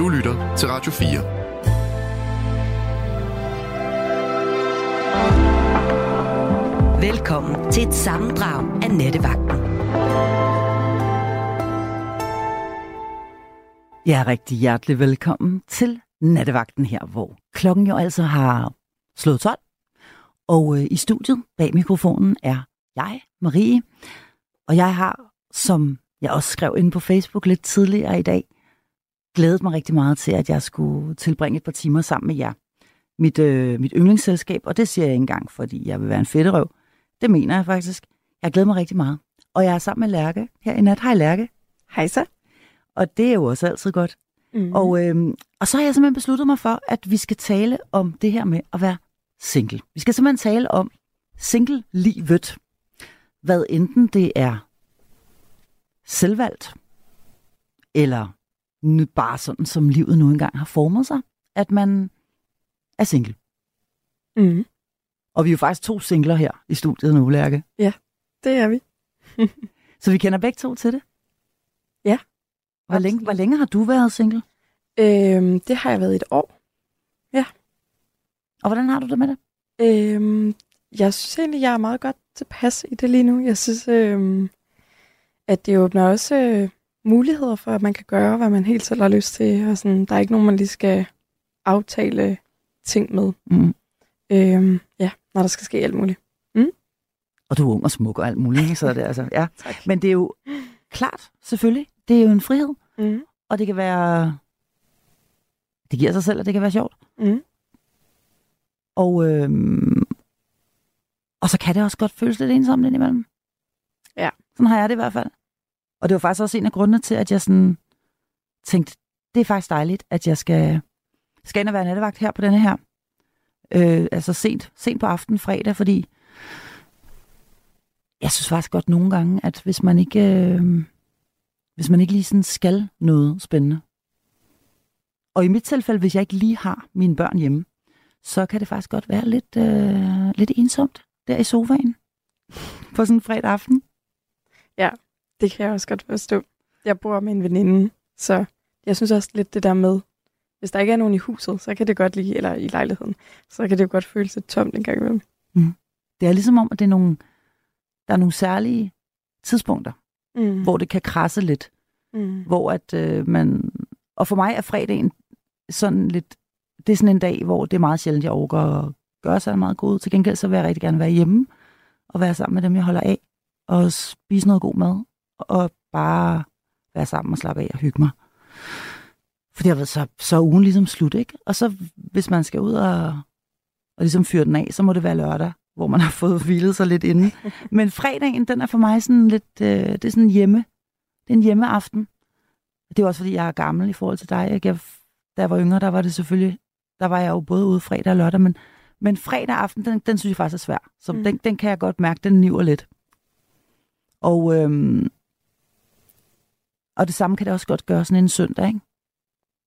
Du lytter til Radio 4. Velkommen til et sammendrag af Nettevagten. Ja, rigtig hjertelig velkommen til Nattevagten her, hvor klokken jo altså har slået 12. Og øh, i studiet bag mikrofonen er jeg, Marie, og jeg har, som jeg også skrev ind på Facebook lidt tidligere i dag, glædet mig rigtig meget til, at jeg skulle tilbringe et par timer sammen med jer. Mit, øh, mit yndlingsselskab, og det siger jeg ikke engang, fordi jeg vil være en fedterøv. Det mener jeg faktisk. Jeg glæder mig rigtig meget. Og jeg er sammen med Lærke her i nat. Hej Lærke. Hej så. Og det er jo også altid godt. Mm. Og, øh, og så har jeg simpelthen besluttet mig for, at vi skal tale om det her med at være single. Vi skal simpelthen tale om single-livet. Hvad enten det er selvvalgt, eller bare sådan, som livet nu engang har formet sig, at man er single. Mm. Og vi er jo faktisk to singler her i studiet nu, Lærke. Ja, det er vi. Så vi kender begge to til det? Ja. Hvor længe, hvor længe har du været single? Øhm, det har jeg været et år. Ja. Og hvordan har du det med det? Øhm, jeg synes egentlig, jeg er meget godt tilpas i det lige nu. Jeg synes, øhm, at det åbner også øh, muligheder for, at man kan gøre, hvad man helt selv har lyst til. Og sådan, der er ikke nogen, man lige skal aftale ting med. Mm. Øhm, ja, når der skal ske alt muligt. Mm? Og du er ung og smuk og alt muligt, så er det altså, ja. Men det er jo klart, selvfølgelig, det er jo en frihed. Mm. Og det kan være, det giver sig selv, at det kan være sjovt. Mm. Og, øhm, og så kan det også godt føles lidt ensomt indimellem. Ja. Sådan har jeg det i hvert fald. Og det var faktisk også en af grundene til, at jeg sådan tænkte, det er faktisk dejligt, at jeg skal, skal ind og være nattevagt her på denne her. Øh, altså sent, sent på aften, fredag, fordi jeg synes faktisk godt nogle gange, at hvis man ikke, øh, hvis man ikke lige sådan skal noget spændende, og i mit tilfælde, hvis jeg ikke lige har mine børn hjemme, så kan det faktisk godt være lidt, øh, lidt ensomt der i sofaen på sådan en fredag aften. Ja, det kan jeg også godt forstå. Jeg bor med en veninde, så jeg synes også lidt det der med, hvis der ikke er nogen i huset, så kan det godt lige, eller i lejligheden, så kan det jo godt føles lidt tomt en gang imellem. Mm. Det er ligesom om, at det er nogle, der er nogle særlige tidspunkter, mm. hvor det kan krasse lidt. Mm. Hvor at øh, man... Og for mig er fredagen sådan lidt... Det er sådan en dag, hvor det er meget sjældent, jeg overgår at gøre sig meget god. Til gengæld så vil jeg rigtig gerne være hjemme og være sammen med dem, jeg holder af. Og spise noget god mad. Og bare være sammen og slappe af og hygge mig. For det har været så, så ugen ligesom slut, ikke? Og så hvis man skal ud og, og ligesom fyre den af, så må det være lørdag, hvor man har fået hvilet sig lidt inde. Men fredagen, den er for mig sådan lidt, øh, det er sådan hjemme. Det er en hjemmeaften. Det er også fordi, jeg er gammel i forhold til dig. Jeg, da jeg var yngre, der var det selvfølgelig, der var jeg jo både ude fredag og lørdag, men, men fredag aften, den, den synes jeg faktisk er svær. Så mm. den, den kan jeg godt mærke, den niver lidt. Og, øhm, og det samme kan det også godt gøre sådan en søndag, ikke?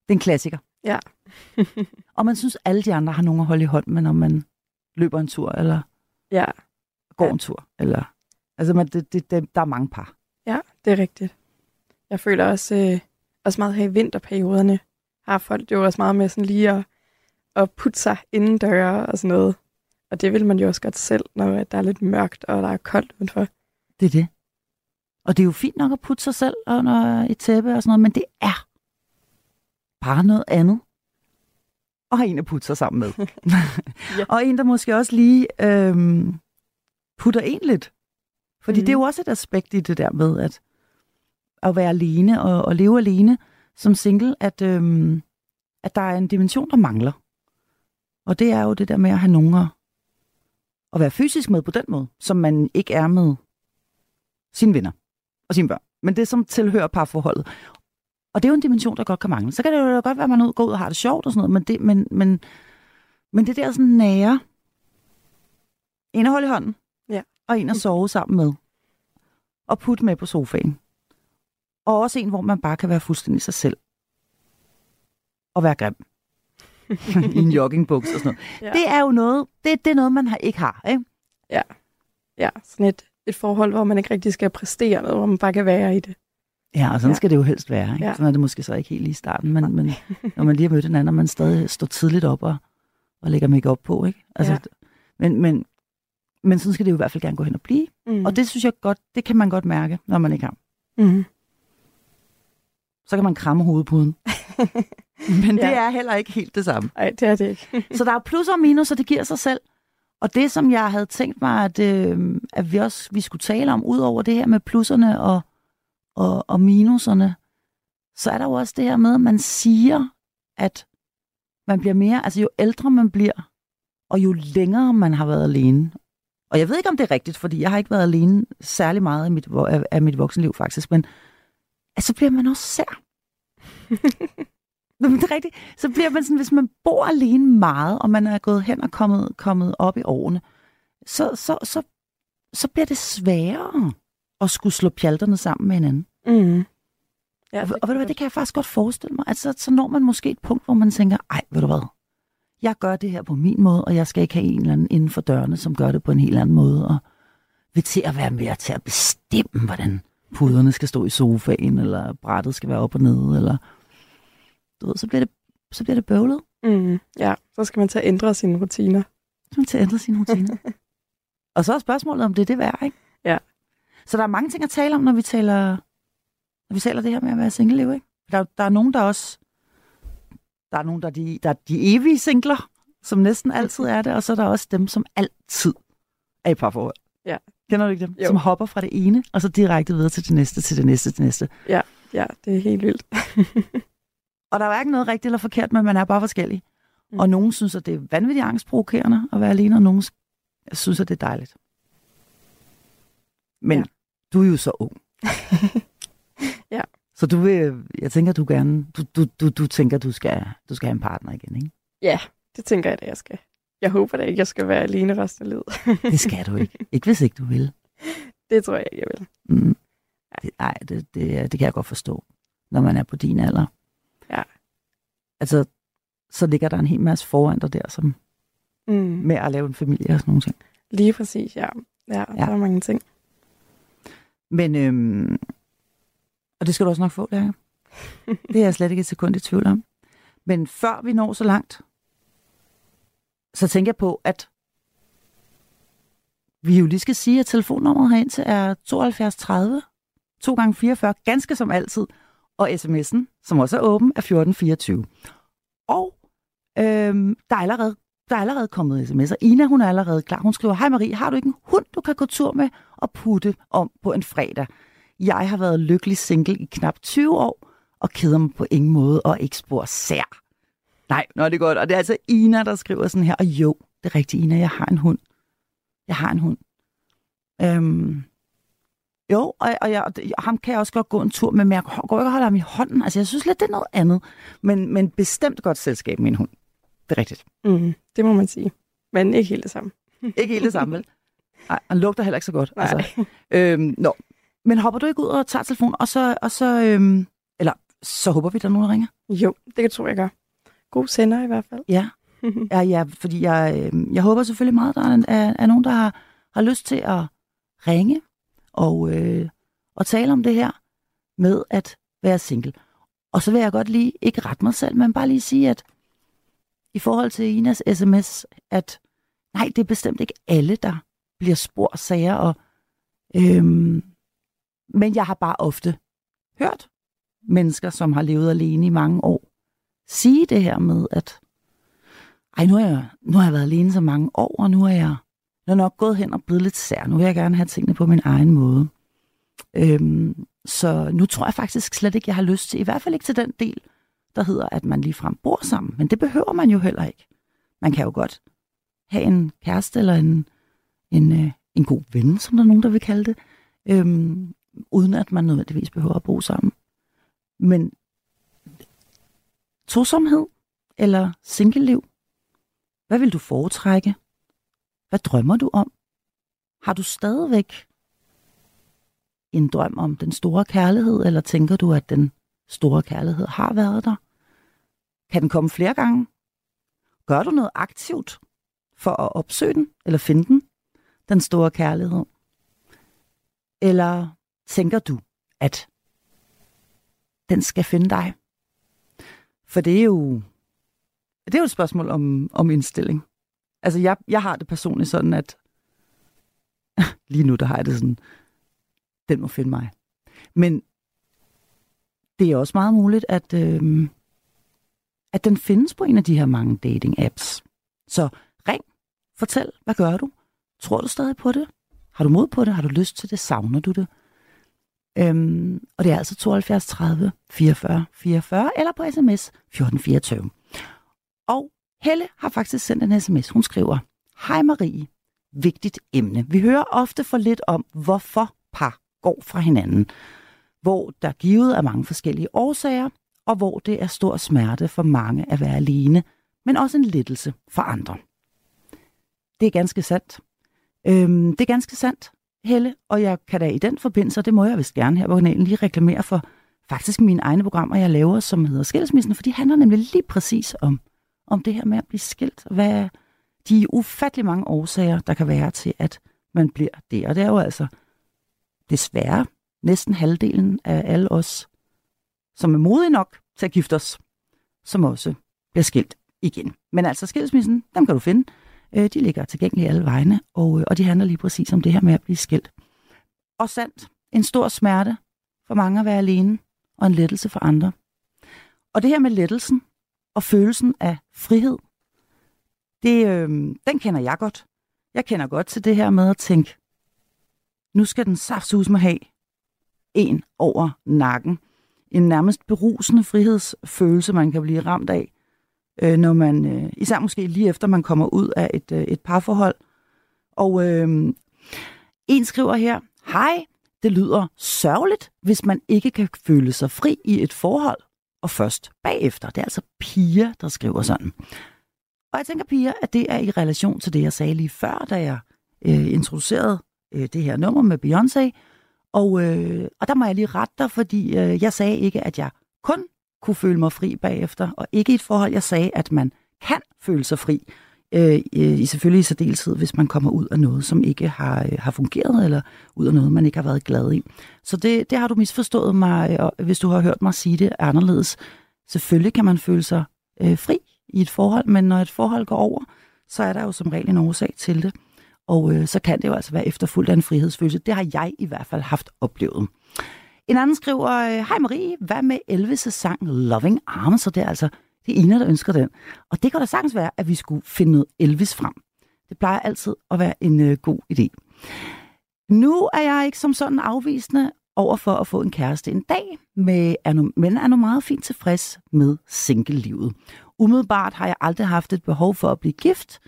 Det er en klassiker. Ja. og man synes, alle de andre har nogen at holde i hånd med, når man løber en tur, eller ja. går ja. en tur. Eller, altså, man, det, det, det, der er mange par. Ja, det er rigtigt. Jeg føler også, øh, også meget her i vinterperioderne, har folk jo også meget med sådan lige at, at putte sig inden døre og sådan noget. Og det vil man jo også godt selv, når der er lidt mørkt, og der er koldt udenfor. Det er det. Og det er jo fint nok at putte sig selv under et tæppe og sådan noget, men det er bare noget andet. Og har en at putte sig sammen med. ja. og en, der måske også lige øhm, putter en lidt. Fordi mm. det er jo også et aspekt i det der med, at, at være alene og, og leve alene som single, at, øhm, at der er en dimension, der mangler. Og det er jo det der med at have nogen at, at være fysisk med på den måde, som man ikke er med sine venner og sine børn. Men det, som tilhører parforholdet. Og det er jo en dimension, der godt kan mangle. Så kan det jo godt være, at man går ud og har det sjovt og sådan noget, men det, men, men, men det der sådan nære, en at holde i hånden, ja. og en at sove sammen med, og putte med på sofaen. Og også en, hvor man bare kan være fuldstændig sig selv. Og være grim. I en joggingbuks og sådan noget. Ja. Det er jo noget, det, det er noget, man har, ikke har, ikke? Ja. Ja, sådan et, et forhold, hvor man ikke rigtig skal præstere noget, hvor man bare kan være i det. Ja, og sådan Ja. skal det jo helst være. Ikke? Ja. Sådan er det måske så ikke helt i starten, men, men når man lige har mødt hinanden, og man stadig står tidligt op og, og lægger make op på. Ikke? Altså, Ja. men, men, men sådan skal det jo i hvert fald gerne gå hen og blive. Mm. Og det synes jeg godt, det kan man godt mærke, når man ikke har. Mm. Så kan man kramme hovedpuden. men det Ja. er heller ikke helt det samme. Ej, det er det ikke. Så der er plus og minus, og det giver sig selv. Og det, som jeg havde tænkt mig, at, øh, at vi også vi skulle tale om, ud over det her med plusserne og, og, og minuserne, så er der jo også det her med, at man siger, at man bliver mere, altså jo ældre man bliver, og jo længere man har været alene. Og jeg ved ikke, om det er rigtigt, fordi jeg har ikke været alene særlig meget af mit, af, af mit voksenliv faktisk, men altså, så bliver man også sær. Men det er rigtigt. Så bliver man sådan, hvis man bor alene meget, og man er gået hen og kommet, kommet op i årene, så, så, så, så bliver det sværere at skulle slå pjalterne sammen med hinanden. Mm. Ja, og, og ved du hvad, det kan jeg faktisk godt forestille mig. Altså, så når man måske et punkt, hvor man tænker, ej, ved du hvad, jeg gør det her på min måde, og jeg skal ikke have en eller anden inden for dørene, som gør det på en helt anden måde, og vil til at være mere til at bestemme, hvordan puderne skal stå i sofaen, eller brættet skal være op og ned, eller du ved, så bliver det, så bliver det bøvlet. Mm. Ja, så skal man til at ændre sine rutiner. Så skal man til at ændre sine rutiner. og så er spørgsmålet, om det er det værd, ikke? Ja. Så der er mange ting at tale om, når vi taler, når vi taler det her med at være single ikke? Der, der er nogen, der også... Der er nogen, der er de, der er de evige singler, som næsten altid er det, og så er der også dem, som altid er i parforhold. Ja. Kender du ikke dem? Jo. Som hopper fra det ene, og så direkte videre til det næste, til det næste, til det næste. Ja, det er helt vildt. Og der er hverken noget rigtigt eller forkert, men man er bare forskellig. Mm. Og nogen synes, at det er vanvittigt angstprovokerende at være alene, og nogen synes, at det er dejligt. Men Ja. du er jo så ung. Ja. Så du vil, jeg tænker, du gerne, du, du, du, du tænker, du skal, du skal have en partner igen, ikke? Ja, det tænker jeg da, jeg skal. Jeg håber da ikke, jeg skal være alene resten af livet. Det skal du ikke. ikke hvis ikke du vil. det tror jeg ikke, jeg vil. Mm. Nej, det, det, det kan jeg godt forstå, når man er på din alder. Altså, så ligger der en hel masse foran dig der, som Mm. med at lave en familie og sådan nogle ting. Lige præcis, ja. Ja, ja. der er mange ting. Men, øhm, og det skal du også nok få, Lærke. Det er jeg slet ikke et sekund i tvivl om. Men før vi når så langt, så tænker jeg på, at vi jo lige skal sige, at telefonnummeret herind til er 72 30 2 gange 44 ganske som altid. Og sms'en, som også er åben, er 1424. Og øhm, der, er allerede, der er allerede kommet sms'er. Ina, hun er allerede klar. Hun skriver, Hej Marie, har du ikke en hund, du kan gå tur med og putte om på en fredag? Jeg har været lykkelig single i knap 20 år, og keder mig på ingen måde, og ikke spor sær. Nej, nå, det er godt. Og det er altså Ina, der skriver sådan her. Og jo, det er rigtigt, Ina, jeg har en hund. Jeg har en hund. Øhm, jo, og, og, jeg, og ham kan jeg også godt gå en tur med, men jeg går ikke og holder ham i hånden. Altså, jeg synes lidt, det er noget andet. Men, men bestemt godt selskab med en hund. Det er rigtigt. Mm. Det må man sige. Men ikke helt det samme. Ikke helt det samme, vel? Nej, han lugter heller ikke så godt. Nej. Altså, øhm, nå. Men hopper du ikke ud og tager telefonen, og så, og så øhm, eller så håber vi, der er nogen, der ringer? Jo, det tror jeg gør. God sender i hvert fald. Ja, ja, ja fordi jeg, øh, jeg håber selvfølgelig meget, der er, er, er nogen, der har, har lyst til at ringe og, øh, og tale om det her med at være single. Og så vil jeg godt lige, ikke rette mig selv, men bare lige sige, at i forhold til Inas sms, at nej, det er bestemt ikke alle, der bliver spor sager, og, øhm, men jeg har bare ofte hørt mennesker, som har levet alene i mange år, sige det her med, at ej, nu har, jeg, nu har jeg været alene så mange år, og nu er jeg, nu er nok gået hen og blevet lidt sær. Nu vil jeg gerne have tingene på min egen måde. Øhm, så nu tror jeg faktisk slet ikke, jeg har lyst til, i hvert fald ikke til den del, der hedder, at man ligefrem bor sammen. Men det behøver man jo heller ikke. Man kan jo godt have en kæreste eller en, en, øh, en god ven, som der er nogen, der vil kalde det, øhm, uden at man nødvendigvis behøver at bo sammen. Men tosomhed eller singleliv, hvad vil du foretrække? Hvad drømmer du om? Har du stadigvæk en drøm om den store kærlighed, eller tænker du, at den store kærlighed har været der? Kan den komme flere gange? Gør du noget aktivt for at opsøge den, eller finde den, den store kærlighed? Eller tænker du, at den skal finde dig. For det er jo, det er jo et spørgsmål om, om indstilling. Altså, jeg, jeg har det personligt sådan, at lige nu, der har jeg det sådan, den må finde mig. Men det er også meget muligt, at, øh, at den findes på en af de her mange dating-apps. Så ring, fortæl, hvad gør du? Tror du stadig på det? Har du mod på det? Har du lyst til det? Savner du det? Øhm, og det er altså 72 30 44 44 eller på sms 1424. Og Helle har faktisk sendt en sms. Hun skriver, Hej Marie, vigtigt emne. Vi hører ofte for lidt om, hvorfor par går fra hinanden. Hvor der givet er mange forskellige årsager, og hvor det er stor smerte for mange at være alene, men også en lettelse for andre. Det er ganske sandt. Øhm, det er ganske sandt, Helle, og jeg kan da i den forbindelse, og det må jeg vist gerne her på kanalen, lige reklamere for faktisk mine egne programmer, jeg laver, som hedder Skilsmissen, for de handler nemlig lige præcis om, om det her med at blive skilt. Hvad de ufattelig mange årsager, der kan være til, at man bliver det. Og det er jo altså desværre næsten halvdelen af alle os, som er modige nok til at gifte os, som også bliver skilt igen. Men altså skilsmissen, dem kan du finde øh, de ligger tilgængelige alle vegne, og, øh, og de handler lige præcis om det her med at blive skilt. Og sandt, en stor smerte for mange at være alene, og en lettelse for andre. Og det her med lettelsen og følelsen af frihed, det, øh, den kender jeg godt. Jeg kender godt til det her med at tænke, nu skal den saftsus mig have en over nakken. En nærmest berusende frihedsfølelse, man kan blive ramt af, øh, når man, øh, især måske lige efter man kommer ud af et, øh, et parforhold. Og øh, en skriver her, hej, det lyder sørgeligt, hvis man ikke kan føle sig fri i et forhold, og først bagefter. Det er altså piger, der skriver sådan. Og jeg tænker, piger, at det er i relation til det, jeg sagde lige før, da jeg øh, introducerede øh, det her nummer med Beyoncé. Og, øh, og der må jeg lige rette dig, fordi øh, jeg sagde ikke, at jeg kun kunne føle mig fri bagefter, og ikke i et forhold, jeg sagde, at man kan føle sig fri, Øh, øh, i selvfølgelig i særdeleshed, hvis man kommer ud af noget, som ikke har, øh, har fungeret, eller ud af noget, man ikke har været glad i. Så det, det har du misforstået mig, og hvis du har hørt mig sige det anderledes. Selvfølgelig kan man føle sig øh, fri i et forhold, men når et forhold går over, så er der jo som regel en årsag til det. Og øh, så kan det jo altså være efterfulgt af en frihedsfølelse. Det har jeg i hvert fald haft oplevet. En anden skriver, øh, Hej Marie, hvad med Elvis' sang Loving Arms? Så det er altså det ene, der ønsker den. Og det kan da sagtens være, at vi skulle finde noget Elvis frem. Det plejer altid at være en øh, god idé. Nu er jeg ikke som sådan afvisende over for at få en kæreste en dag, med, er nu, men er nu meget fint tilfreds med single-livet. Umiddelbart har jeg aldrig haft et behov for at blive gift.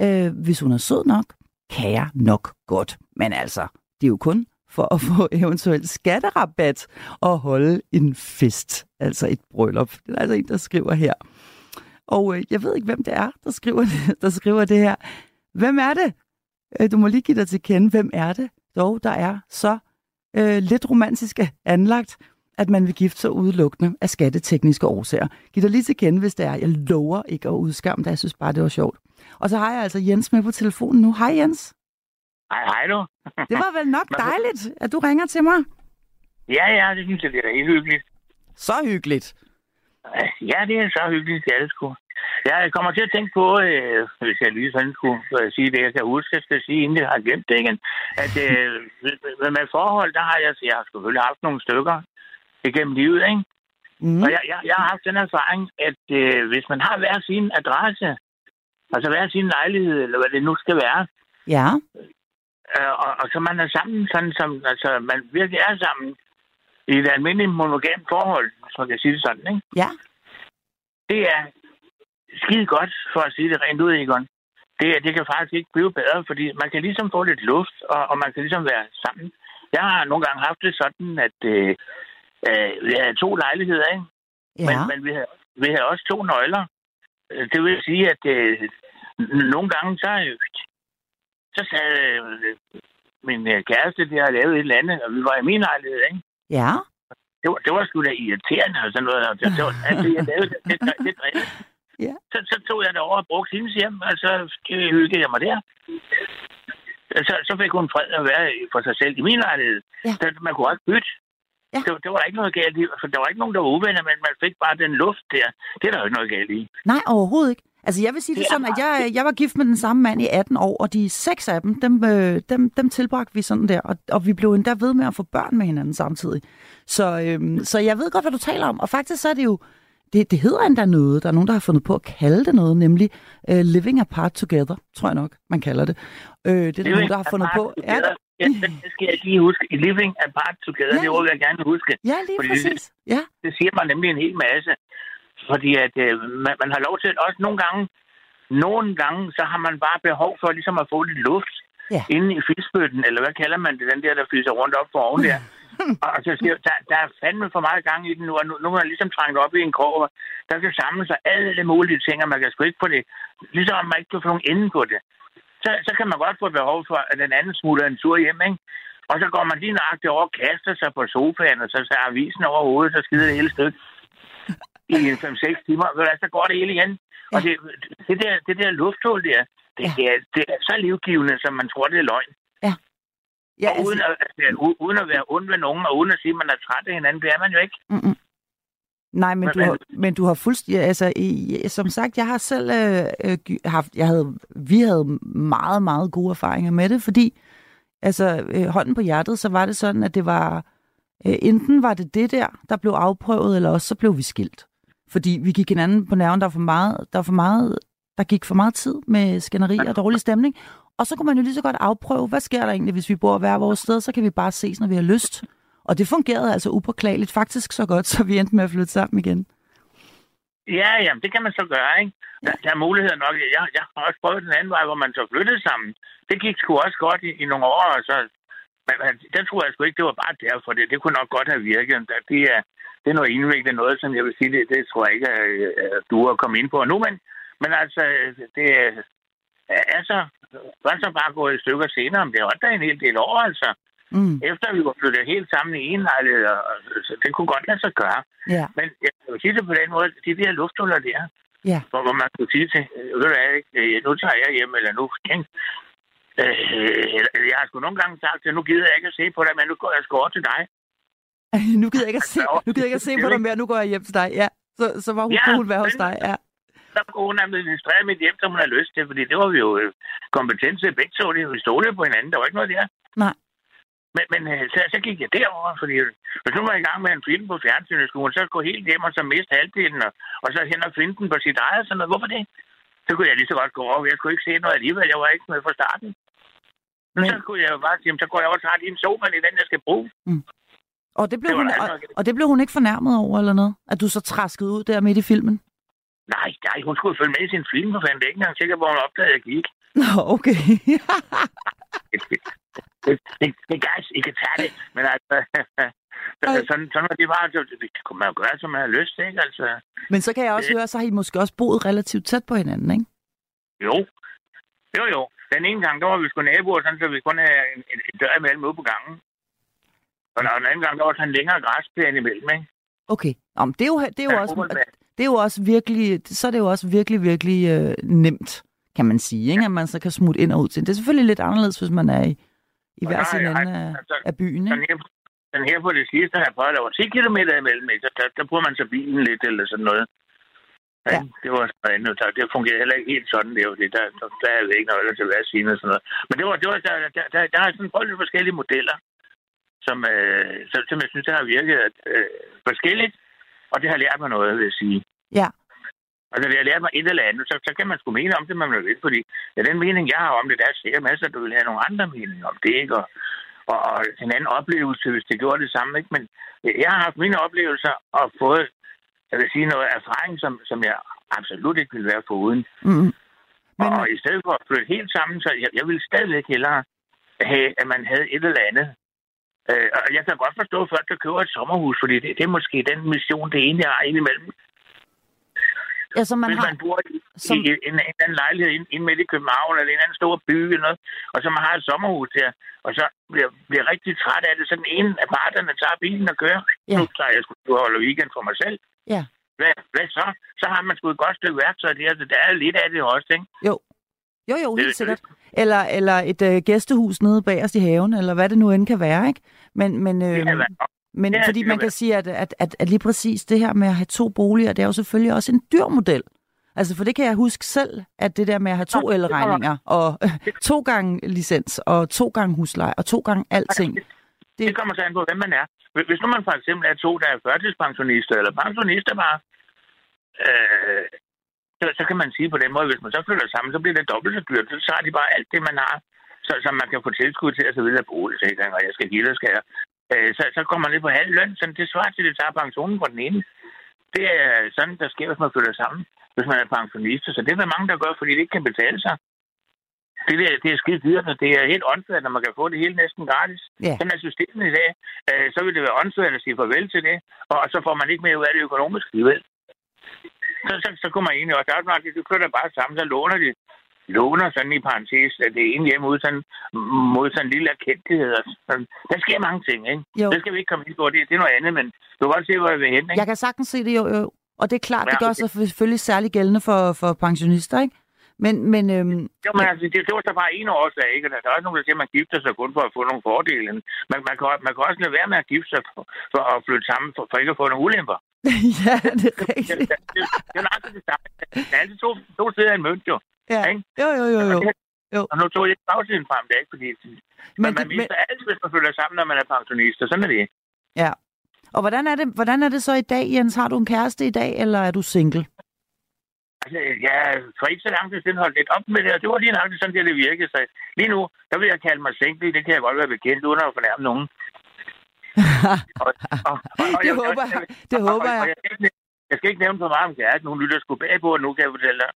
Øh, hvis hun er sød nok, kan jeg nok godt. Men altså, det er jo kun for at få eventuelt skatterabat og holde en fest, altså et bryllup. Det er altså en, der skriver her. Og øh, jeg ved ikke, hvem det er, der skriver det, der skriver det her. Hvem er det? Øh, du må lige give dig til kende, hvem er det dog, der er så øh, lidt romantiske anlagt, at man vil gifte sig udelukkende af skattetekniske årsager. Giv dig lige til kende, hvis det er. Jeg lover ikke at udskamme det. Jeg synes bare, det var sjovt. Og så har jeg altså Jens med på telefonen nu. Hej Jens. Hej, hej du. det var vel nok dejligt, at du ringer til mig. Ja, ja, det synes jeg, det er helt hyggeligt. Så hyggeligt. Ja, det er så hyggeligt, det er det sgu. Jeg kommer til at tænke på, øh, hvis jeg lige sådan skulle øh, sige det, jeg kan huske, jeg skal sige, inden jeg har glemt det igen, at øh, med forhold, der har jeg, jeg har selvfølgelig haft nogle stykker igennem livet, ikke? Mm. Og jeg, jeg, jeg har haft den erfaring, at øh, hvis man har hver sin adresse, altså hver sin lejlighed, eller hvad det nu skal være, ja. Øh, og, og så man er sammen, sådan som altså, man virkelig er sammen i et almindeligt monogamt forhold, så man kan sige det sådan, ikke? Ja. Det er skide godt, for at sige det rent ud, Egon. Det, det kan faktisk ikke blive bedre, fordi man kan ligesom få lidt luft, og, og man kan ligesom være sammen. Jeg har nogle gange haft det sådan, at øh, øh, vi havde to lejligheder, ikke? Ja. Men, men vi, havde, vi havde også to nøgler. Øh, det vil sige, at øh, nogle gange, så, så sagde øh, min øh, kæreste, det har lavet et eller andet, og vi var i min lejlighed, ikke? Ja. Det var, det var sgu da irriterende og sådan noget. Og det, det var, altså, jeg lavede det, det, det, det, det ja. så, så tog jeg det over og brugte hendes hjem, og så hyggede jeg mig der. Så, så fik hun fred at være for sig selv i min lejlighed. Ja. Så man kunne ikke bytte. Ja. Det, det, var der ikke noget galt i, for der var ikke nogen, der var uvenner, men man fik bare den luft der. Det er der jo ikke noget galt i. Nej, overhovedet ikke. Altså, jeg vil sige det, Det er sådan, at jeg, jeg var gift med den samme mand i 18 år, og de seks af dem, dem, øh, dem, dem tilbragte vi sådan der, og, og vi blev endda ved med at få børn med hinanden samtidig. Så, øhm, så jeg ved godt, hvad du taler om, og faktisk så er det jo, det, det hedder endda noget, der er nogen, der har fundet på at kalde det noget, nemlig uh, living apart together, tror jeg nok, man kalder det. Øh, det er der nogen, der har fundet på. Ja, Ja, Ja, det skal jeg lige huske. Living apart together, Ja. det ord vil jeg gerne huske. ja lige Fordi præcis. Ja, Det siger mig nemlig en hel masse. Fordi at øh, man, man har lov til, også nogle gange, nogle gange, så har man bare behov for ligesom at få lidt luft Ja. inde i fiskbøtten, eller hvad kalder man det, den der, der fiser rundt op for oven der. og så siger der, der er fandme for meget gang i den nu, og nu, nu er man ligesom trængt op i en krog, og der kan samle sig alle mulige ting, og man kan sgu ikke få det, ligesom om man ikke kan få nogen ende på det. Så, så kan man godt få behov for, at den anden smutter en tur hjem, ikke? Og så går man lige nøjagtigt over og kaster sig på sofaen, og så tager avisen over hovedet, så skider det hele stykke i en 5-6 timer. Hvad, Så går det hele igen. Og det, det, der, det der lufthul der, det, Ja. er, det er så livgivende, som man tror, det er løgn. ja og uden, at, altså, uden at være ond ved nogen, og uden at sige, at man er træt af hinanden, det er man jo ikke. Mm-mm. Nej, men, Men- du har, men du har fuldstændig... Altså, i, som sagt, jeg har selv øh, øh, haft... Jeg havde, vi havde meget, meget gode erfaringer med det, fordi altså, øh, hånden på hjertet, så var det sådan, at det var... Øh, enten var det det der, der blev afprøvet, eller også så blev vi skilt. Fordi vi gik hinanden på nerven, der var for meget... Der, var for meget, der gik for meget tid med skænderi og dårlig stemning. Og så kunne man jo lige så godt afprøve, hvad sker der egentlig, hvis vi bor hver vores sted, så kan vi bare ses, når vi har lyst. Og det fungerede altså upåklageligt, faktisk så godt, så vi endte med at flytte sammen igen. Ja, jamen, det kan man så gøre, ikke? Der, der er muligheder nok. Jeg, jeg har også prøvet den anden vej, hvor man så flyttede sammen. Det gik sgu også godt i, i nogle år, og så... Men, den tror jeg sgu ikke, det var bare derfor. Det, det kunne nok godt have virket. Der, det, er, det er noget indviklet noget, som jeg vil sige, det, det tror jeg ikke, at du har kommet ind på nu. Men, men altså, det er altså, var så bare gået i stykker senere, men det var da en hel del år, altså. Mm, Efter vi var flyttet helt sammen i en lejlighed, så det kunne godt lade sig gøre. ja, Men jeg vil sige det på den måde, de der lufthuller der, ja. hvor, man kunne sige til, øh, ved du hvad, øh, nu tager jeg hjem, eller nu? Øh, jeg har sgu nogle gange sagt, at nu gider jeg ikke at se på dig, men nu går jeg sgu over til dig. nu gider jeg ikke at se, nu gider jeg ikke at se på dig mere, nu går jeg hjem til dig. Ja, så, så var hun, Ja, ja, hun være hos dig. Ja. Så kunne hun administrere mit hjem, som hun har lyst til, fordi det var vi jo øh, kompetent til begge to. Det, vi stolede på hinanden, der var ikke noget der. Nej. Men, men øh, så, så gik jeg derover, fordi hvis nu var jeg i gang med en film på fjernsynet, skulle hun så gå helt hjem og så miste halvdelen, og, og så hen og finde den på sit eget og sådan noget. Hvorfor det? Så kunne jeg lige så godt gå over. Jeg skulle ikke se noget alligevel. Jeg var ikke med fra starten. Men, så kunne jeg jo bare sige, "Jamen, så går jeg over og tager din sofa, det er den, jeg skal bruge. Og det, blev Det hun, og, altså- og det blev hun ikke fornærmet over, eller noget? At du så traskede ud der midt i filmen? Nej, nej, hun skulle følge med i sin film, for fanden. Det er ikke engang sikker, hvor hun opdagede, at jeg gik. Nå, okay. det, det, det, det gør jeg ikke tage det. Men altså, sådan, sådan var det bare, det, det kunne man jo gøre, som man har lyst til, ikke? Altså, Men så kan jeg også høre, så har I måske også boet relativt tæt på hinanden, ikke? jo. Jo, jo. Den ene gang, der var vi sgu naboer, sådan, så vi kun havde en, en, en dør imellem ude på gangen. Og der- den anden gang, der var sådan en længere græsplæne imellem, ikke? Okay. Men det er jo, det er jo Ja, også... Det er jo også virkelig, så er det jo også virkelig, virkelig øh, nemt, kan man sige, ikke? at man så kan smutte ind og ud til. Det er selvfølgelig lidt anderledes, hvis man er i, i Og hver sin ende af, altså, af byen. Ikke? her, den her på det sidste har jeg prøvet, der var 10 km imellem? Så der, der bruger man så bilen lidt eller sådan noget. Ja. Det var sådan andet. Der- Det fungerede heller ikke helt sådan. Det var det. Der, der, der er ikke noget til at sige og sådan noget. Men det var, det var der, der, der, der er sådan prøvet lidt forskellige modeller, som, øh, som, som jeg synes, der har virket øh, forskelligt. Og det har lært mig noget, vil jeg sige. Ja. Altså, det har lært mig et eller andet, så, så kan man sgu mene om det, man vil, fordi ja, den mening, jeg har om det, der er sikkert masser, der vil have nogle andre meninger om det, ikke? Og, og, og en anden oplevelse, hvis det gjorde det samme, ikke? Men jeg har haft mine oplevelser og fået, jeg vil sige, noget erfaring, som, som jeg absolut ikke ville være foruden. Mm. Men, og i stedet for at flytte helt sammen, så jeg, jeg ville stadigvæk hellere have, at man havde et eller andet. Øh, og jeg kan godt forstå folk, der køber et sommerhus, fordi det, det er måske den mission, det jeg har indimellem. altså, man Hvis har, man bor i, som- i en, en, en anden lejlighed ind, ind midt i København, eller en anden stor by, eller noget, og så man har et sommerhus der, og så bliver, bliver rigtig træt af det, så den ene af parterne tager bilen og kører. Ja. Nu tager jeg sgu og holder weekend for mig selv. Ja. Hvad, hvad så? Så har man sgu et godt stykke værktøj der, så der er lidt af det også, ikke? jo, jo, jo, helt Det- sikkert. Eller, eller et øh, gæstehus nede bagerst i haven, eller hvad det nu end kan være, ikke? Men, men, øh, Det Men fordi det man kan sige, at, at, at, at lige præcis det her med at have to boliger, det er jo selvfølgelig også en dyr model. Altså, for det kan jeg huske selv, at det der med at have to det elregninger, og to gange licens, og to gange husleje, og to gange alting. Det, Det- det kommer så an på, hvem man er. Hvis hvis nu man for eksempel er to, der er førtidspensionister, eller pensionister bare, øh, så, så kan man sige på den måde, hvis man så flytter sammen, så bliver det dobbelt så dyrt. Så tager de bare alt det, man har, så, så man kan få tilskud til at så videre boligsikring, og jeg skal give det. Øh, så, så kommer man ned på halv løn, så det svarer til, at det tager pensionen på den ene. Det er sådan, der sker, hvis man flytter sammen, hvis man er pensionist. Så det er der mange, der gør, fordi det ikke kan betale sig. Det, der, det er skide dyrt, og det er helt åndssvagt, når man kan få det hele næsten gratis. Ja. Sådan er systemet i dag. Øh, så vil det være åndssvagt at sige farvel til det, og så får man ikke mere ud af det økonomisk alligevel. Så, så, så kommer man egentlig også out, at de flytter bare sammen, så låner de låner sådan i parentes, at det ene hjem ud sådan, mod sådan en lille erkendelighed. sådan. Der sker mange ting, ikke? Jo. Det skal vi ikke komme ind på, det, det er noget andet, men du kan godt se, hvor jeg vil hen, ikke? Jeg kan sagtens se det jo, jo. Og det er klart, det Ja, gør okay. sig selvfølgelig særlig gældende for, for pensionister, ikke? Men, men øhm, Jo, men altså, det, det var så bare en årsag, ikke? Og Der er også nogen, der siger, at man gifter sig kun for at få nogle fordele. Man, man, kan, man kan også lade være med at gifte sig for, for at flytte sammen, for, for ikke at få nogle ulemper. ja, det er Det, rigtigt. det, det, det er nøjagtigt det samme. Der er altid to, to sider af en mønt, jo. Ja. ikke? Jo, jo, jo, jo. Jo. Og nu tog jeg ikke bagsiden frem, det er ikke fordi... Men, Men, man det, men, mister altid, hvis man flytter sammen, når man er pensionist, og sådan er det. ja. Og hvordan er, det, hvordan er det så i dag, Jens? Har du en kæreste i dag, eller er du single? Altså, jeg for ikke så lang tid siden holdt lidt op med det, og det var lige nok sådan, det, det virkede. Så lige nu, der vil jeg kalde mig single, det kan jeg godt være bekendt, uden at fornærme nogen. Og, og, og, Det jeg- håber jeg. Det håber jeg. Jeg skal ikke, jeg skal ikke nævne for meget om kæresten. Hun lytter sgu bag på, og nu kan jeg fortælle dig.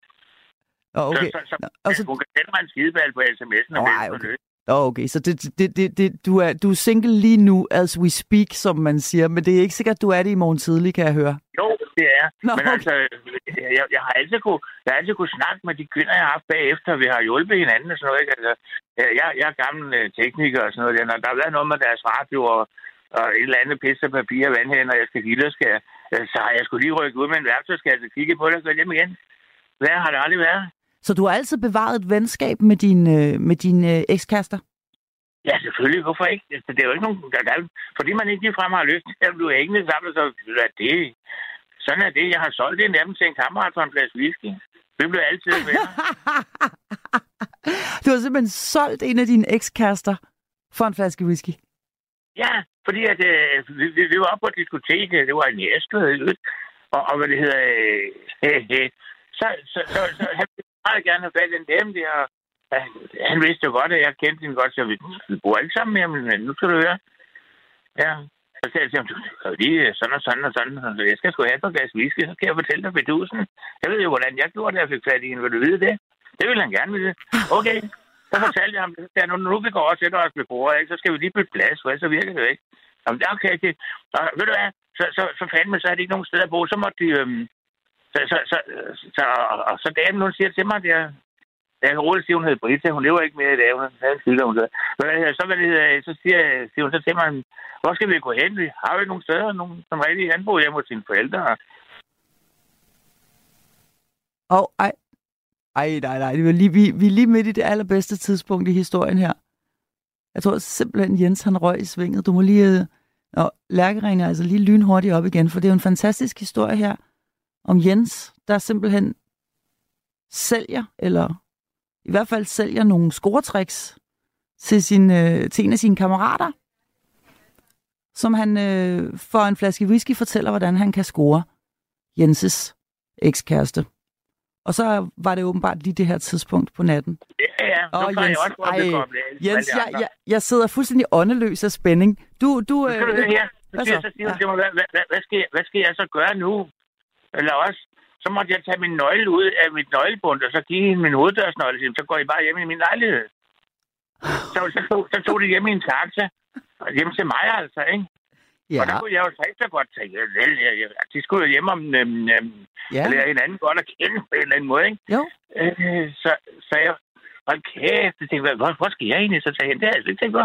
Oh, okay. Så, så, så, og så, hun kan sende mig en skideball på sms'en. melde ej, okay. oh, okay, så det, det, det, det, du, er, du er single lige nu, as we speak, som man siger. Men det er ikke sikkert, du er det i morgen tidlig, kan jeg høre. Jo, det er. Nå, Men altså, jeg, jeg, har altid kunne, jeg har altid kunne snakke med de kvinder, jeg har haft bagefter. Vi har hjulpet hinanden og sådan noget. Ikke? Altså, jeg, jeg er gammel øh, tekniker og sådan noget. Der. Der har været noget med deres radio og, og et eller andet pisse papir og vandhænder, og jeg skal give skal jeg, øh, så har jeg skulle lige rykke ud med en værktøjskasse, kigge på det og gå hjem igen. Hvad har det aldrig været? Så du har altid bevaret et venskab med dine øh, med din, øh, ekskaster? Ja, selvfølgelig. Hvorfor ikke? Altså, det er jo ikke nogen... Der, der, fordi man ikke ligefrem har lyst til at blive hængende sammen, så er det... Sådan er det. Jeg har solgt en af dem til en kammerat for en flaske whisky. Vi blev altid venner. du har simpelthen solgt en af dine ekskærester for en flaske whisky. Ja, fordi at, øh, vi, vi, var oppe på et diskotek, øh, det var i øvrigt, og, og hvad det hedder, øh, øh, øh, så, så, så, så han ville meget gerne have fat i en dame der, og han vidste jo godt, at jeg kendte hende godt, så vi, vi bor ikke sammen mere, men nu skal du høre. Ja, så sagde jeg til ham, du kan jo lige sådan og sådan og sådan, Så jeg skal sgu have et glas whisky, så kan jeg fortælle dig bedusen. Jeg ved jo, hvordan jeg gjorde det, jeg fik fat i hende, vil du vide det? Det ville han gerne vide. Okay, så fortalte jeg ham, at nu, nu vi går og sætter os ved bordet, ikke, så skal vi lige bytte plads, for så virker det jo ikke. Jamen, det er okay. Det, og, ved du hvad, så, så, så fandme, så er det ikke nogen steder at bo. Så måtte de... Øhm, så, så, så, så, og, og, så damen, hun siger til mig, der, jeg kan roligt sige, hun hedder Brita. Hun lever ikke mere i dag. Hun havde en sygdom. Så, så, hvad det hedder, så siger, siger hun så til mig, hvor skal vi gå hen? Vi har jo ikke nogen steder, nogen, som rigtig anbor hjemme hos sine forældre. Og ej, ej, nej, nej, det var lige, vi, vi er lige midt i det allerbedste tidspunkt i historien her. Jeg tror simpelthen, Jens han røg i svinget. Du må lige... øh, Nå, Lærke ringer altså lige lynhurtigt op igen, for det er jo en fantastisk historie her om Jens, der simpelthen sælger, eller i hvert fald sælger nogle scoretricks til, sin, øh, til en af sine kammerater, som han øh, for en flaske whisky fortæller, hvordan han kan score Jenses ekskæreste. Og så var det åbenbart lige det her tidspunkt på natten. Ja, ja. Nu kan jeg Jens, også ej, ligesom Jens, de jeg, jeg, jeg sidder fuldstændig åndeløs af spænding. Du, du, du øh. Så siger, så? siger hun Ja. til mig, hvad, hvad, hvad, hvad, skal jeg, hvad skal jeg så gøre nu? Eller også, så måtte jeg tage min nøgle ud af mit nøglebund, og så give hende min hoveddørsnøgle. Så går I bare hjem i min lejlighed. Så, så, tog, så tog de hjem i en taxa. Og hjem til mig altså, ikke? ja, Og der kunne jeg jo så ikke så godt tænke, vel, jeg, jeg, de skulle jo hjem om, øhm, øhm, ja, lære hinanden godt at kende på en eller anden måde, ikke? jo. Øh, så, så jeg, hold kæft, jeg tænkte, hvor, hvor skal jeg egentlig så tage hen? Det har jeg ikke tænkt på.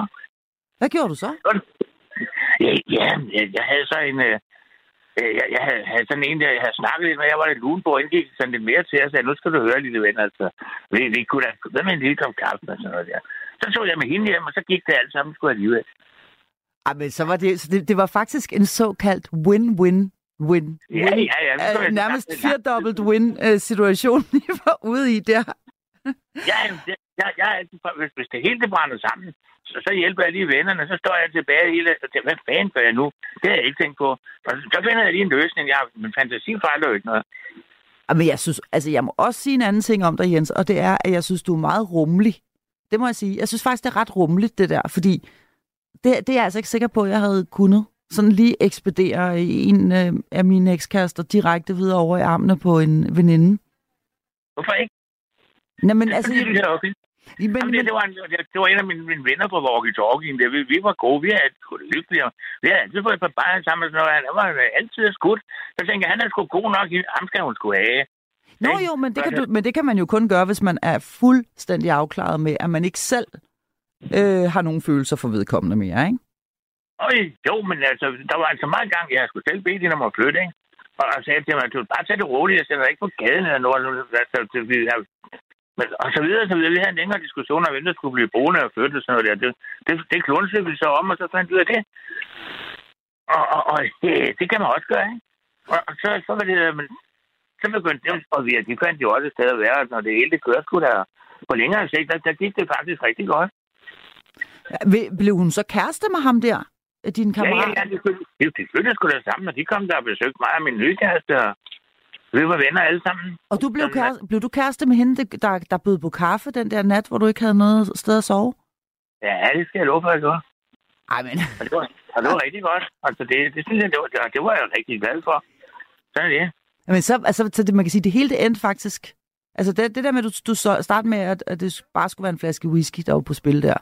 Hvad gjorde du så? Ja, ja jeg, jeg havde så en... Øh, jeg, jeg havde, havde sådan en, jeg havde snakket lidt med. Jeg var lidt lun på, indgik sådan lidt mere til. Jeg sagde, nu skal du høre, lille ven, altså. Vi, vi kunne da... Hvad med en lille kop kaffe og sådan noget der? Så tog jeg med hende hjem, og så gik det alt sammen sgu alligevel. Ej, men så var det, så det, det var faktisk en såkaldt win-win-win. Ja, ja, ja. det tror Uh, jeg nærmest firedobbelt win-situation, I var ude i der. Ja, det- jeg, jeg er altid, hvis, hvis det hele det brænder sammen, så, så hjælper jeg lige vennerne, så står jeg tilbage hele, og tænker, hvad fanden gør jeg nu? Det har jeg ikke tænkt på. Og så, så finder jeg lige en løsning. Jeg, min fantasi fejler jo ikke noget. Ej, Men jeg synes, altså jeg må også sige en anden ting om dig, Jens, og det er, at jeg synes, du er meget rummelig. Det må jeg sige. Jeg synes faktisk, det er ret rummeligt, det der, fordi det, det er jeg altså ikke sikker på, at jeg havde kunnet sådan lige ekspedere en øh, af mine ekskærester direkte videre over i armene på en veninde. Hvorfor ikke? Nej, men altså... jeg okay. Men, Jamen, det, det, var en, det, det var en af mine, mine venner på walkie-talkien. Der. Vi, vi var gode. Vi havde sgu det og Vi havde altid fået et par bajer sammen. Og sådan noget. Han var altid skudt. Så tænkte jeg, han er sgu god nok. Ham skal hun skulle have. Nå jo, men det, kan du, men det kan man jo kun gøre, hvis man er fuldstændig afklaret med, at man ikke selv øh, har nogen følelser for vedkommende mere, ikke? Øj, jo, men altså, der var altså meget gang, jeg skulle selv bede hende om at flytte, ikke? Og jeg sagde til mig, du bare tage det roligt, jeg sætter ikke på gaden eller noget. Altså, det, vi, jeg, men, og så videre, så videre. Vi havde en længere diskussion om, hvem der skulle blive boende og flytte og sådan noget der. Det, det, det klunsede vi så om, og så fandt vi ud af det. Og, og, og det, det kan man også gøre, ikke? Og, og så, så var det, men, så begyndte det at virke. De fandt jo også et sted at være, når det hele det kørte sgu der. På længere sigt, der, der gik det faktisk rigtig godt. Blev hun så kæreste med ham der, din Ja, kammerat? ja, ja, flyttede- de, de flyttede sgu da sammen, og de kom der og besøgte mig og min nye kæreste, og vi var venner alle sammen. Og du blev, kæreste, blev du kæreste med hende, der, der bød på kaffe den der nat, hvor du ikke havde noget sted at sove? Ja, det skal jeg love for, at jeg gjorde. Ej, men... Og det var, og det var rigtig godt. Altså, det, det synes jeg, det var, det, det var jeg rigtig glad for. Sådan er det. Men så, altså, så det, man kan sige, det hele det endte faktisk... Altså, det, det der med, at du, du så starte med, at, at det bare skulle være en flaske whisky, der var på spil der.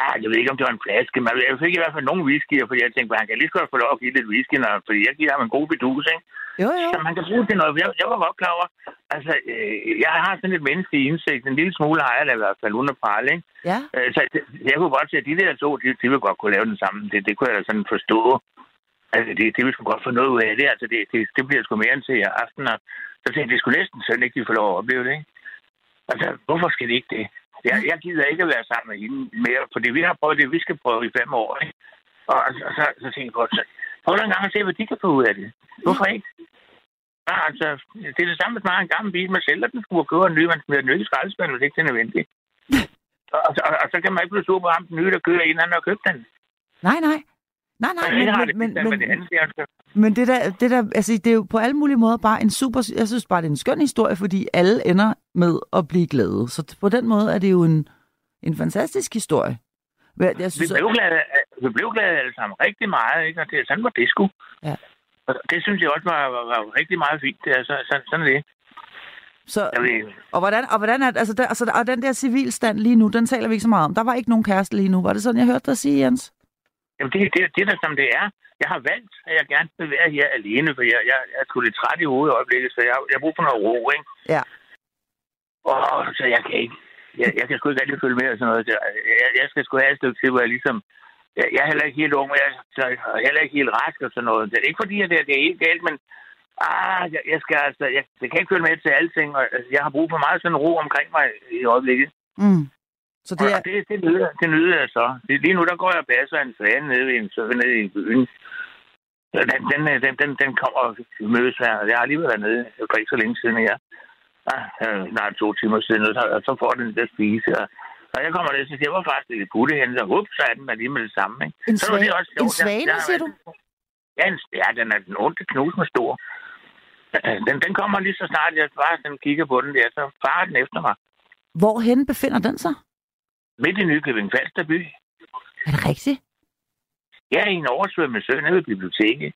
Ja, jeg ved ikke, om det var en flaske, men jeg fik i hvert fald nogle whiskyer, fordi jeg tænkte, han kan lige så godt få lov at give lidt whisky, når, fordi jeg giver ham en god bedus, ikke? Jo, jo. Så man kan bruge det til noget. Jeg, jeg var godt klar over, altså, øh, jeg har sådan lidt menneskelig indsigt. En lille smule har jeg da i hvert fald uden at prale, ikke? Ja. Øh, Så det- jeg kunne godt se, at de der to, de, de ville godt kunne lave den sammen. Det, det kunne jeg da sådan forstå. Altså, det, det ville sgu godt få noget ud af det. Altså, det, det, det bliver sgu mere end til aften. Og så tænkte jeg, det skulle næsten sådan ikke, de får lov at opleve det, ikke? Altså, hvorfor skal det ikke det? Jeg, jeg gider ikke at være sammen med hende mere, fordi vi har prøvet det, vi skal prøve i fem år, ikke? Og, og, så, så tænkte jeg godt, så prøv en gang at se, hvad de kan få ud af det. Hvorfor ikke? Ja, altså, det er det samme, hvis man har en gammel bil, man sælger den, skulle købe en ny, man smider den ikke i skraldespanden, hvis ikke det er nødvendigt. Og, og, og, og, så kan man ikke blive sur på ham, den nye, der kører en, han har købt den. Nej, nej. Nej, nej, Men, men, men, det, men, men, men, det der, det der, altså det er jo på alle mulige måder bare en super, jeg synes bare, det er en skøn historie, fordi alle ender med at blive glade. Så på den måde er det jo en, en fantastisk historie. Jeg vi, synes, blev glade, vi blev glade alle sammen rigtig meget, ikke? Og det, sådan var det sgu. Ja. Og det synes jeg også var, var, var rigtig meget fint. Det er, så, så, sådan er det. så, og hvordan, og hvordan er, altså, der, altså, og den der civilstand lige nu, den taler vi ikke så meget om. Der var ikke nogen kæreste lige nu. Var det sådan, jeg hørte dig sige, Jens? Jamen, det, det, det er da som det er. Jeg har valgt, at jeg gerne vil være her alene, for jeg, jeg, jeg er sgu lidt træt i hovedet i øjeblikket, så jeg, jeg har brug for noget ro, ikke? Ja. Og så jeg kan ikke. Jeg, jeg kan sgu ikke rigtig følge med og sådan noget. Jeg, jeg, jeg skal sgu have et stykke til, hvor jeg ligesom... Jeg, jeg er heller ikke helt ung, men jeg er heller ikke helt rask og sådan noget. Det er ikke fordi, at det, det er helt galt, men... Ah, jeg, jeg skal altså... Jeg, jeg kan ikke følge med til alting, og altså, jeg har brug for meget sådan ro omkring mig i øjeblikket. Mm. Så det er, og det, det, nyder, det nyder jeg så. Lige nu, der går jeg og passer en svane nede i en nede i byen. Den, den, øh, den, den, den kommer og mødes her. Jeg har lige været nede for ikke så længe siden. Ja, øh, snart to timer siden, og så, og så får den der spise. Og, og jeg kommer ned, så siger jeg, hvor faktisk det putte hen, så up, så er den der lige med det samme. Ikke? en, Så var det svane, også sjovt. en svane, Jeg- jeg- siger du? Ja, en, ja, den er den onde knus med stor. Øh, Den, den kommer lige så snart, jeg bare sådan kigger på den der, så farer den efter mig. Hvorhen befinder den sig? Midt i Nykøbing Falster by. Er det rigtigt? Jeg er i en oversvømmet sø nede ved biblioteket.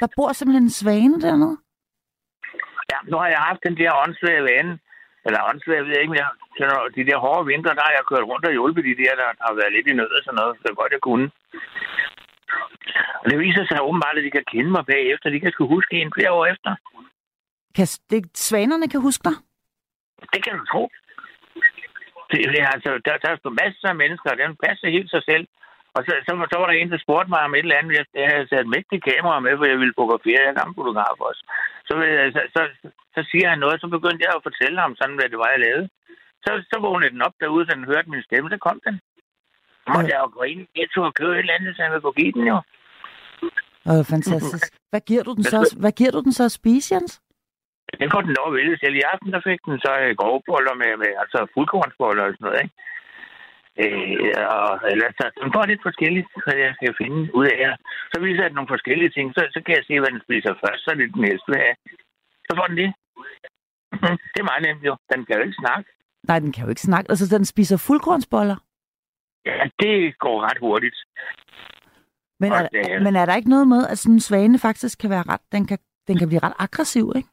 Der bor simpelthen en svane dernede? Ja, nu har jeg haft den der åndssvage vane, eller åndssvage, jeg ved ikke, men jeg, kender de der hårde vinter, der har jeg kørt rundt og hjulpet de der, der har været lidt i nød og sådan noget, så godt jeg kunne. Og det viser sig åbenbart, at de kan kende mig bagefter. De kan sgu huske en flere år efter. Kan, det, svanerne kan huske dig? Det kan du tro. Det, det, altså, der, der er sgu masser af mennesker, og den passer helt sig selv. Og så, så, så var der en, der spurgte mig om et eller andet. Jeg, jeg havde sat mægtige kamera med, for jeg ville fotografere. Jeg er gammel fotograf også. Så, så, så, så, siger han noget, så begyndte jeg at fortælle ham sådan, hvad det var, jeg lavede. Så, så vågnede den op derude, så den hørte min stemme, så kom den. Så måtte jeg jo gå ind i Netto og købe et eller andet, så jeg vil kunne give den jo. Øh, fantastisk. Hvad giver du den så, hvad giver du den så at spise, Jens? Den får den at vælge selv. I aften, der fik den så øh, grovboller med, med altså fuldkornsboller og sådan noget, ikke? Øh, og ellers, så den får lidt forskelligt, så jeg skal finde ud af. Så viser jeg nogle forskellige ting, så, så kan jeg se, hvad den spiser først, så er det den næste have. Så får den det. Det er meget nemt jo. Den kan jo ikke snakke. Nej, den kan jo ikke snakke. Altså, den spiser fuldkornsboller. Ja, det går ret hurtigt. Men Og er, det- men er der ikke noget med, at sådan en svane faktisk kan være ret... Den kan, den kan blive ret aggressiv, ikke?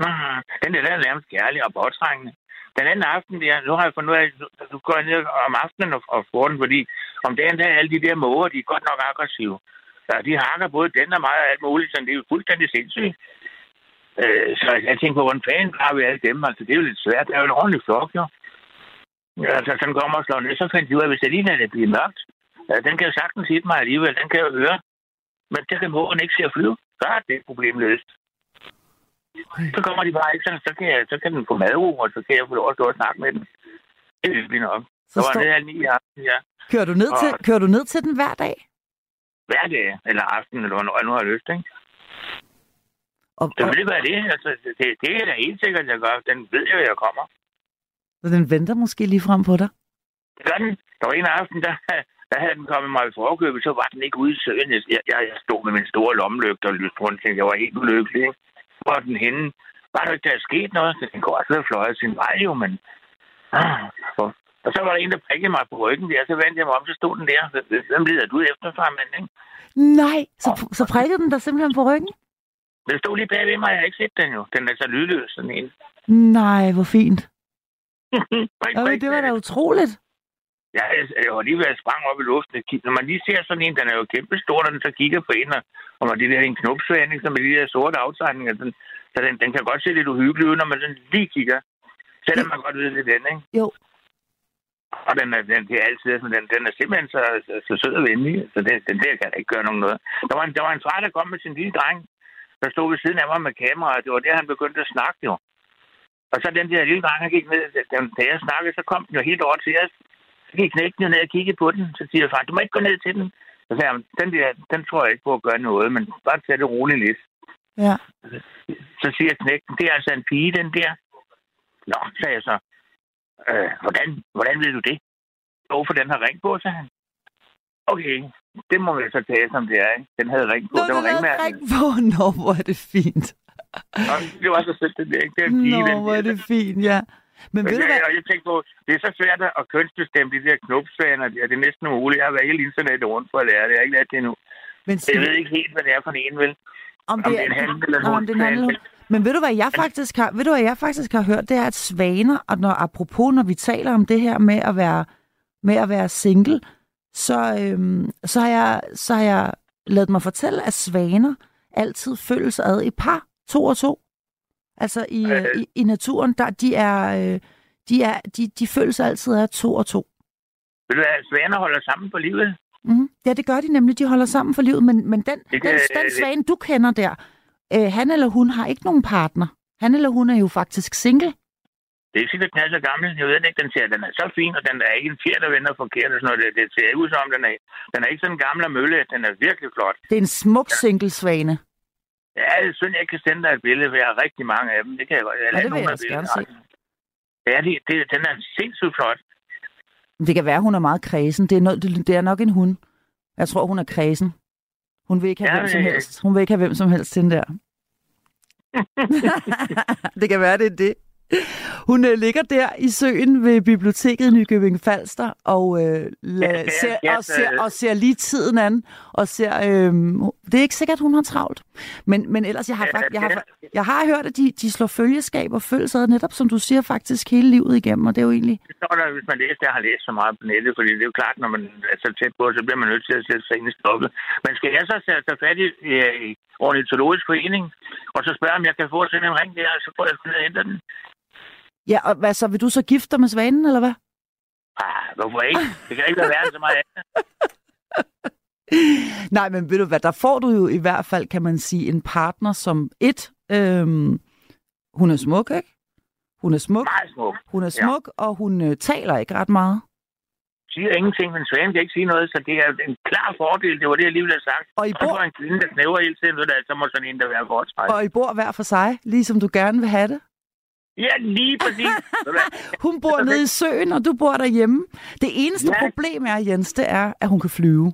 Mm, den der, der er nærmest kærlig og påtrængende. Den anden aften, der, nu har jeg fundet ud af, at du går ned om aftenen og, og får den, fordi om dagen der er alle de der måger, de er godt nok aggressive. Så de hakker både den og mig og alt muligt, så det er jo fuldstændig sindssygt. Øh, så jeg tænker på, hvordan fanden har vi alle dem? Altså, det er jo lidt svært. Det er jo en ordentlig flok, jo. Ja, Altså, sådan kommer og slår ned, så fandt de ud af, hvis det lige det bliver mørkt, ja, den kan jo sagtens hit mig alligevel, den kan jo høre. Men det kan mågen ikke se at flyve. Så er det problem løst. Så kommer de bare ikke, så, så, kan, jeg, så kan den få madro, og så kan jeg få lov at stå og snakke med den. Det er hyggeligt nok. Så Så var det halv ni i aften, ja. kører, du ned til, Og- kører du ned til den hver dag? Hver dag, eller aften, eller hvornår jeg nu har lyst, ikke? Og, Det vil være det. Altså, det, det er da helt sikkert, jeg gør. Den ved at jeg kommer. og den venter måske lige frem på dig? Det gør den. Der var en aften, der, der havde den kommet mig i forkøbet, så var den ikke ude i søen. Jeg, jeg, jeg stod med min store lommelygte og lyste rundt, tænkte, jeg var helt ulykkelig. Ikke? Er den henne? Var der ikke, der er sket noget? Så den kunne også have fløjet sin vej, jo, men... Ah, for- og så var der en, der prikkede mig på ryggen der, så vendte jeg mig om, så stod den der. Hvem lider du efter, far, men, ikke? Nej, så, så prikkede den der simpelthen på ryggen? Den stod lige bagved mig, jeg har ikke set den jo. Den er så lydløs, sådan en. Nej, hvor fint. Prik, prik, det var da utroligt. Ja, jeg, var lige at sprang op i luften. Når man lige ser sådan en, den er jo kæmpe stor, når den så kigger på en, og, når det der er en knopsvand, så med de der sorte aftegninger, den, så den, den kan godt se lidt uhyggelig ud, når man sådan lige kigger. Selvom man godt ved, det er den, ikke? Jo. Og den er, den, det er altid sådan, den, den er simpelthen så, så, så sød og venlig, så den, den der kan da ikke gøre nogen noget. Der var, en, der var en far, der kom med sin lille dreng, der stod ved siden af mig med kamera, og det var der, han begyndte at snakke jo. Og så den der lille dreng, han gik ned, den, da jeg snakkede, så kom den jo helt over til os. Så gik knægten jo ned og kiggede på den. Så siger far, du må ikke gå ned til den. Så sagde han, den der, den tror jeg ikke på at gøre noget, men bare tage det roligt lidt. Ja. Så siger knægten, det er altså en pige, den der. Nå, sagde jeg så. Øh, hvordan, hvordan ved du det? Jo, for den har ring på, sagde han. Okay, det må vi så tage, som det er. Ikke? Den havde ring på. Nå, den var ringmærket. ring på. Nå, hvor er det fint. Nå, det var så sødt, det der. Ikke? Det er en pige, Nå, den hvor er det fint, ja. Men ved du jeg, hvad? og jeg tænkte på, det er så svært at kønsbestemme de der knopsvaner der. Det er næsten umuligt. Jeg har været hele internettet rundt for at lære det. Jeg har ikke lært det endnu. Men jeg ved ikke helt, hvad det er for en, vel? om Om det er en eller om det er en. Men ved du hvad jeg faktisk har, ved du hvad jeg faktisk har hørt, det er at svaner, og når apropos når vi taler om det her med at være med at være single, så øhm, så har jeg så har jeg lavet mig fortælle at svaner altid følges ad i par, to og to. Altså i, øh, i, i naturen der de er øh, de er de de følges altid ad to og to. Ved du hvad, svaner holder sammen på livet. Mm. Ja, det gør de nemlig. De holder sammen for livet. Men, men den, Det den, den svane, du kender der, øh, han eller hun har ikke nogen partner. Han eller hun er jo faktisk single. Det er ikke sikkert, den er så gammel. Jeg ved ikke, den ser, den er så fin, og den er ikke en fjer, der vender forkert. Og sådan noget. Det, det ser ud som, den er, den er ikke sådan en gammel og mølle. Den er virkelig flot. Det er en smuk single svane. Ja, det er synd, jeg kan sende dig et billede, for jeg har rigtig mange af dem. Det kan jeg godt. Jeg Ja, det vil jeg også gerne billederne. Ja, det, det, den er sindssygt flot. Det kan være, hun er meget kredsen. Det er, no, det, det er nok en hund. Jeg tror, hun er kredsen. Hun vil ikke have Ja, hvem som helst. Hun vil ikke have hvem som helst til den der. det kan være, det er det. Hun øh, ligger der i søen ved biblioteket i Nykøbing Falster og, øh, la, ser, og, ser, og ser lige tiden an. Og ser, øh, det er ikke sikkert, hun har travlt. Men, men ellers, jeg har, fakt, jeg, har, jeg har hørt, at de, de slår følgeskab og følges ad netop, som du siger, faktisk hele livet igennem. Og det er jo egentlig... Det står der, hvis man læser, jeg har læst så meget på nettet, fordi det er jo klart, når man er så tæt på, så bliver man nødt til at sætte sig ind i stoppet. Men skal jeg så tage fat i, i, ornitologisk forening, og så spørge, om jeg kan få sådan en ring der, og så får jeg og hente den? Ja, og hvad så? Vil du så gifte dig med svanen, eller hvad? Ah, hvorfor ikke? Det kan ikke være værre så meget andet. Nej, men ved du hvad, der får du jo i hvert fald, kan man sige, en partner som et. Øhm, hun er smuk, ikke? Hun er smuk, Meget smuk. hun er smuk, ja. og hun øh, taler ikke ret meget. siger ingenting, men svanen kan ikke sige noget, så det er en klar fordel. Det var det, jeg lige ville have sagt. Og I Og bor, så en kvinde, der knæver hele tiden, så, der, så må sådan en, der være foretrækket. og I bor hver for sig, ligesom du gerne vil have det. Ja, lige præcis. Du? Hun bor nede i søen, og du bor derhjemme. Det eneste Ja. problem er, Jens, det er, at hun kan flyve.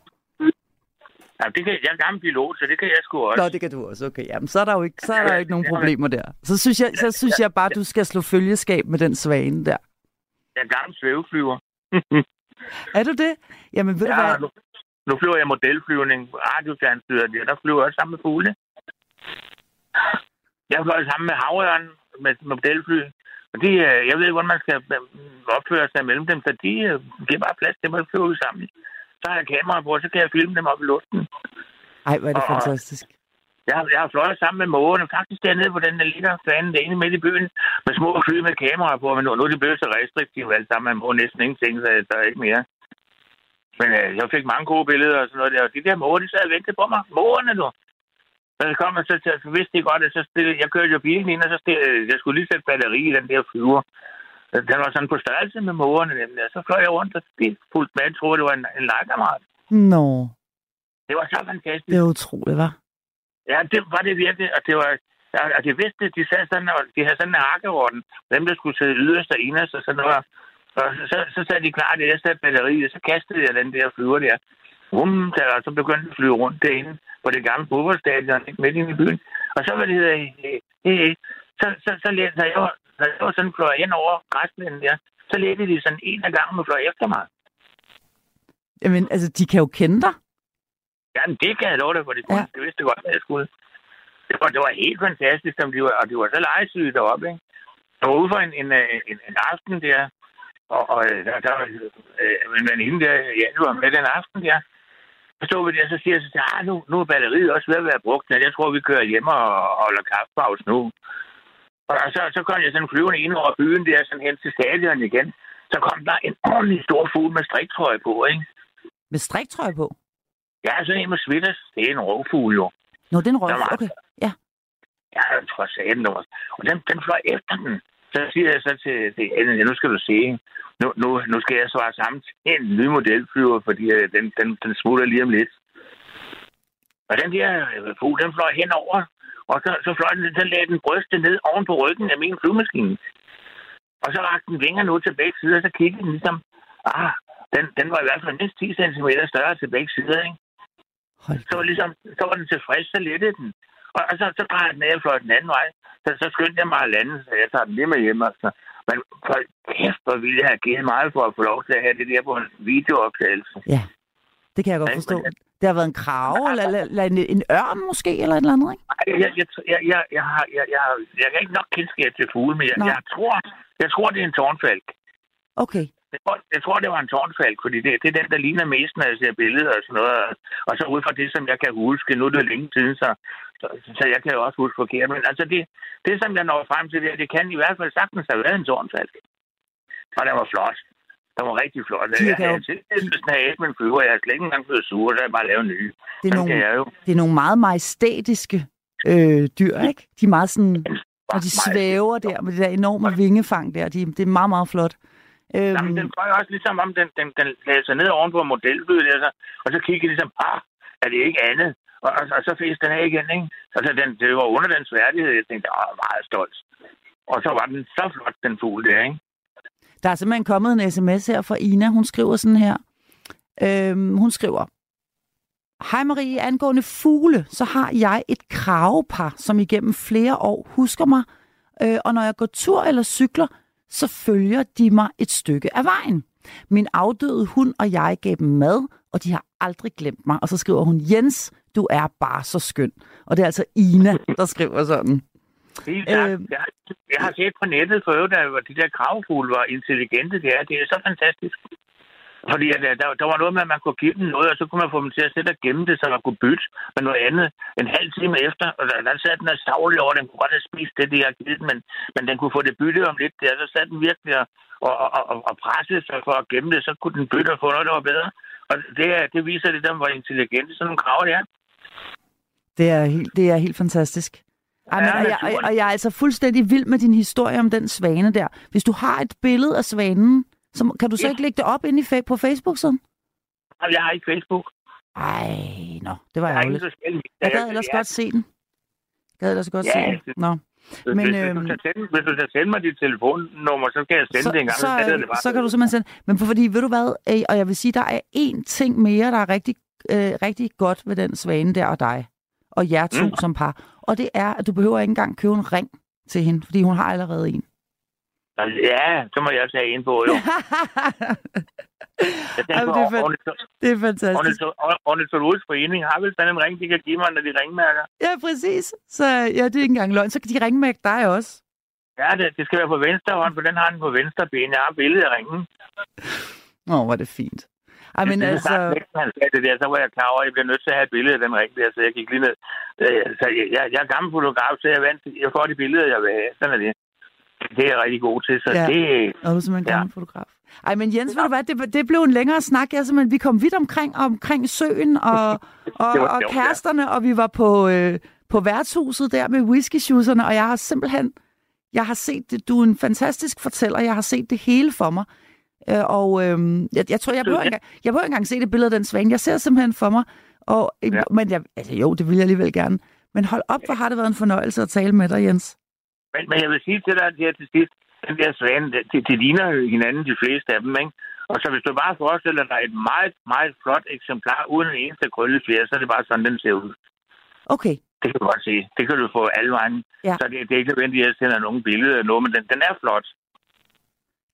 ja, det kan, jeg er gammel pilot, så det kan jeg sgu også. Nå, det kan du også. Okay, jamen, så er der jo ikke, så er der jo ikke nogen problemer der. Så synes jeg, så synes jeg bare, du skal slå følgeskab med den svane der. Jeg er gammel svæveflyver. Er du det? Jamen, ved du Ja, hvad? nu, nu flyver jeg modelflyvning, radiofjernstyret, der, der flyver jeg sammen med fugle. Jeg flyver sammen med havørn med, med modelfly. Og de, øh, jeg ved ikke, hvordan man skal øh, opføre sig mellem dem, så de øh, giver bare plads til, at man flyver sammen. Så har jeg kamera på, så kan jeg filme dem op i luften. Ej, hvor er det Og- fantastisk. Jeg, har- jeg har fløjet sammen med mågerne, faktisk dernede på den, der ligger fanen derinde midt i byen, med små fly med kamera på, men nu, nu er de blevet så restriktive alle sammen, man må næsten ingenting, så der er ikke mere. Men øh, jeg fik mange gode billeder og sådan noget der, og de der måger, de sad og ventede på mig. Mågerne, du. Så jeg kom, og så, så, så vidste de godt, at så stille, jeg kørte jo bilen ind, og så stille, jeg skulle lige sætte batteri i den der flyver. Den var sådan på størrelse med mågerne, dem der. Så fløj jeg rundt, og de fulgte med, jeg troede, det var en, en legekammerat. Nå, Det var så fantastisk. det er utroligt, hva'? Ja, det var det virkelig, og det var... Og de vidste, de sad sådan, og de havde sådan en hakkeorden. Dem, der skulle sidde yderst og inderst og sådan noget. Og så, så, så sagde de klar, at jeg satte batteriet, og så kastede jeg den der flyver der. Rum, der, og så begyndte den at flyve rundt derinde på det gamle fodboldstadion ikke, midt inde i byen. Og så var det hedder, øh, så, så, så, så, jeg var, så jeg var sådan fløj ind over græsplænen der, så ledte de sådan en af gangen og fløj efter mig. Jamen, altså, de kan jo kende dig. Ja, men det kan jeg love dig, for det, Ja. det vidste godt, hvad jeg skulle. Det var, det var helt fantastisk, som de var, og de var så legesyge deroppe, ikke? Jeg var ude for en, en, øh, en, en aften der, og, og øh, der, der øh, en veninde der, ja, var med den aften der. Så stod vi der, så siger jeg så, ah, nu, nu er batteriet også ved at være brugt. Jeg tror, vi kører hjem og holder kaffepause nu. Og så, så kom jeg sådan flyvende ind over byen der, sådan hen til stadion igen. Så kom der en ordentlig stor fugl med striktrøje på, ikke? Med striktrøje på. Ja, sådan en med svitters. Det er en rovfugl, jo. Nå, det er en røv. Okay. Ja. Ja, jeg tror satan, det var. Og den, den fløj efter den. Så siger jeg så til, til Anne, ja, nu skal du se, nu, nu, nu skal jeg svare sammen til en ny modelflyver, fordi øh, den, den, den smutter lige om lidt. Og den der øh, fugl, den fløj henover, og så, så fløj den, så lagde den brystet ned oven på ryggen af min flyvemaskine. Og så rakte den vingerne ud til begge sider, og så kiggede den ligesom, ah, den, den var i hvert fald mindst 10 cm større til begge sider, ikke? Hold så var, ligesom, så var den tilfreds, så lettede den. Og, og så, så drejede den af og fløj den anden vej. Så, så skyndte jeg mig at lande, så jeg tager den lige med hjem. Altså. Men for kæft, hvor ville jeg have givet meget for at få lov til at have det der på en videooptagelse. Ja, det kan jeg godt forstå. Det har været en krave, eller, eller, eller en, en ørn måske, eller et eller andet, ikke? Ej, Jeg, jeg, jeg, jeg, jeg, har, jeg, jeg, jeg, jeg kan ikke nok kendskab til fugle, men jeg, Nå. jeg, tror, jeg tror, det er en tårnfalk. Okay. Jeg tror, jeg tror, det var en tårnfalk, fordi det, det er den, der ligner mest, når jeg ser billeder og sådan noget. Og så ud fra det, som jeg kan huske, nu er det længe siden, så, så, så jeg kan jo også huske forkert. Men altså, det, det som jeg når frem til, det, det kan i hvert fald sagtens have været en tårnfalk. Og den var flot. Den var rigtig flot. De Jeg kan jo- havde tilfældelsen af men flyver. Jeg har slet ikke engang blevet sur, så jeg bare lavet nye. Det er, nogle, jo. det er nogle meget majestætiske øh, dyr, ikke? De er meget sådan, når de svæver der med det der enorme vingefang der. De, det er meget, meget flot. Øhm, Jamen, den fløj også ligesom om, den, den, den lagde sig ned oven på modelflyet, der, så, og så kiggede ligesom, ah, er det ikke andet? Og, og, og så fæste den af igen, ikke? Så, så den, det var under dens værdighed. jeg tænkte, jeg var meget stolt. Og så var den så flot, den fugl der, ikke? Der er simpelthen kommet en sms her fra Ina. Hun skriver sådan her. Øhm, hun skriver, Hej Marie, angående fugle, så har jeg et kravepar, som igennem flere år husker mig, øh, og når jeg går tur eller cykler, så følger de mig et stykke af vejen. Min afdøde hund og jeg gav dem mad, og de har aldrig glemt mig. Og så skriver hun, Jens, du er bare så skøn. Og det er altså Ina, der skriver sådan. Helt. Øh. Jeg, har- jeg har set på nettet for øvrigt, at de der kravfugle var intelligente. Det er, det er så fantastisk. Fordi at, øh, der, der var noget med, at man kunne give dem noget, og så kunne man få dem til at sætte og gemme det, så man kunne bytte med noget andet en halv time efter. Og der, der sad den og savlig over, den kunne godt have spist det, de har givet men, men den kunne få det byttet om lidt der. Så sad den virkelig og, og, og, og, pressede sig for at gemme det, så kunne den bytte og få noget, der var bedre. Og det, det viser lidt om, hvor intelligente sådan nogle krav det er. Det er helt, det er helt fantastisk. Ej, men, og, jeg, og, jeg er altså fuldstændig vild med din historie om den svane der. Hvis du har et billede af svanen, Så kan du så Ja. ikke lægge det op inde i på Facebook-siden? Jamen, Jeg har ikke Facebook. Ej, nå, det var ærgerligt. Jeg gad ellers godt se den. Jeg gad ellers godt Ja, se den. Nå. Men, hvis, øhm, hvis, du kan sende, hvis du kan sende mig dit telefonnummer, så kan jeg sende så, det en gang. så, så, det bare. så kan du simpelthen sende. Men for, fordi, ved du hvad, og jeg vil sige, der er én ting mere, der er rigtig, øh, rigtig godt ved den svane der og dig, og jer to mm. Som par. Og det er, at du behøver ikke engang købe en ring til hende, fordi hun har allerede en. Ja, så må jeg tage en på, jo. Jeg Ej, men det er fedt. det er fantastisk. Ornitologisk forening har vel sådan en ring, de kan give mig, når de ringmærker. Ja, præcis. Så ja, det er ikke engang løgn. Så kan de med dig også. Ja, det, det skal være på venstre hånd, for den har den på venstre ben. Jeg har billedet af ringen. Åh, oh, hvor er det fint. Ej, men det, altså... Det, han sagde det der, så var jeg klar over, at jeg bliver nødt til at have et billede af den der, så jeg gik lige ned. Øh, Så jeg, jeg, jeg er gammel fotograf, så jeg, vant, jeg får de billeder, jeg vil have. Sådan er det. Det er jeg rigtig god til, så Ja. ja. det... Og du er simpelthen Ja. gammel fotograf. Ej, men Jens, ved du hvad, det, det blev en længere snak. Jeg, simpelthen, vi kom vidt omkring, omkring søen og, og, Det var og sjovt, ja. kæresterne, og vi var på, øh, på værtshuset der med whisky og jeg har simpelthen, jeg har set det, du er en fantastisk fortæller, jeg har set det hele for mig. Øh, og øh, jeg, jeg tror, jeg behøver, engang- jeg behøver engang se det billede af den svane. Jeg ser simpelthen for mig, og, ja. Ja. men jeg, altså, jo, det vil jeg alligevel gerne. Men hold op, hvor har det været en fornøjelse at tale med dig, Jens. Men, men jeg vil sige til dig her til sidst, den der svane, de, de ligner jo hinanden, de fleste af dem, ikke? Og så hvis du bare forestiller dig et meget, meget flot eksemplar uden en eneste krøllefjer, så er det bare sådan, den ser ud. Okay, Det kan du godt se. Det kan du få alle vejen. Ja. Så det, det er ikke nødvendigt, at jeg sender nogle billeder eller noget, men den, den er flot.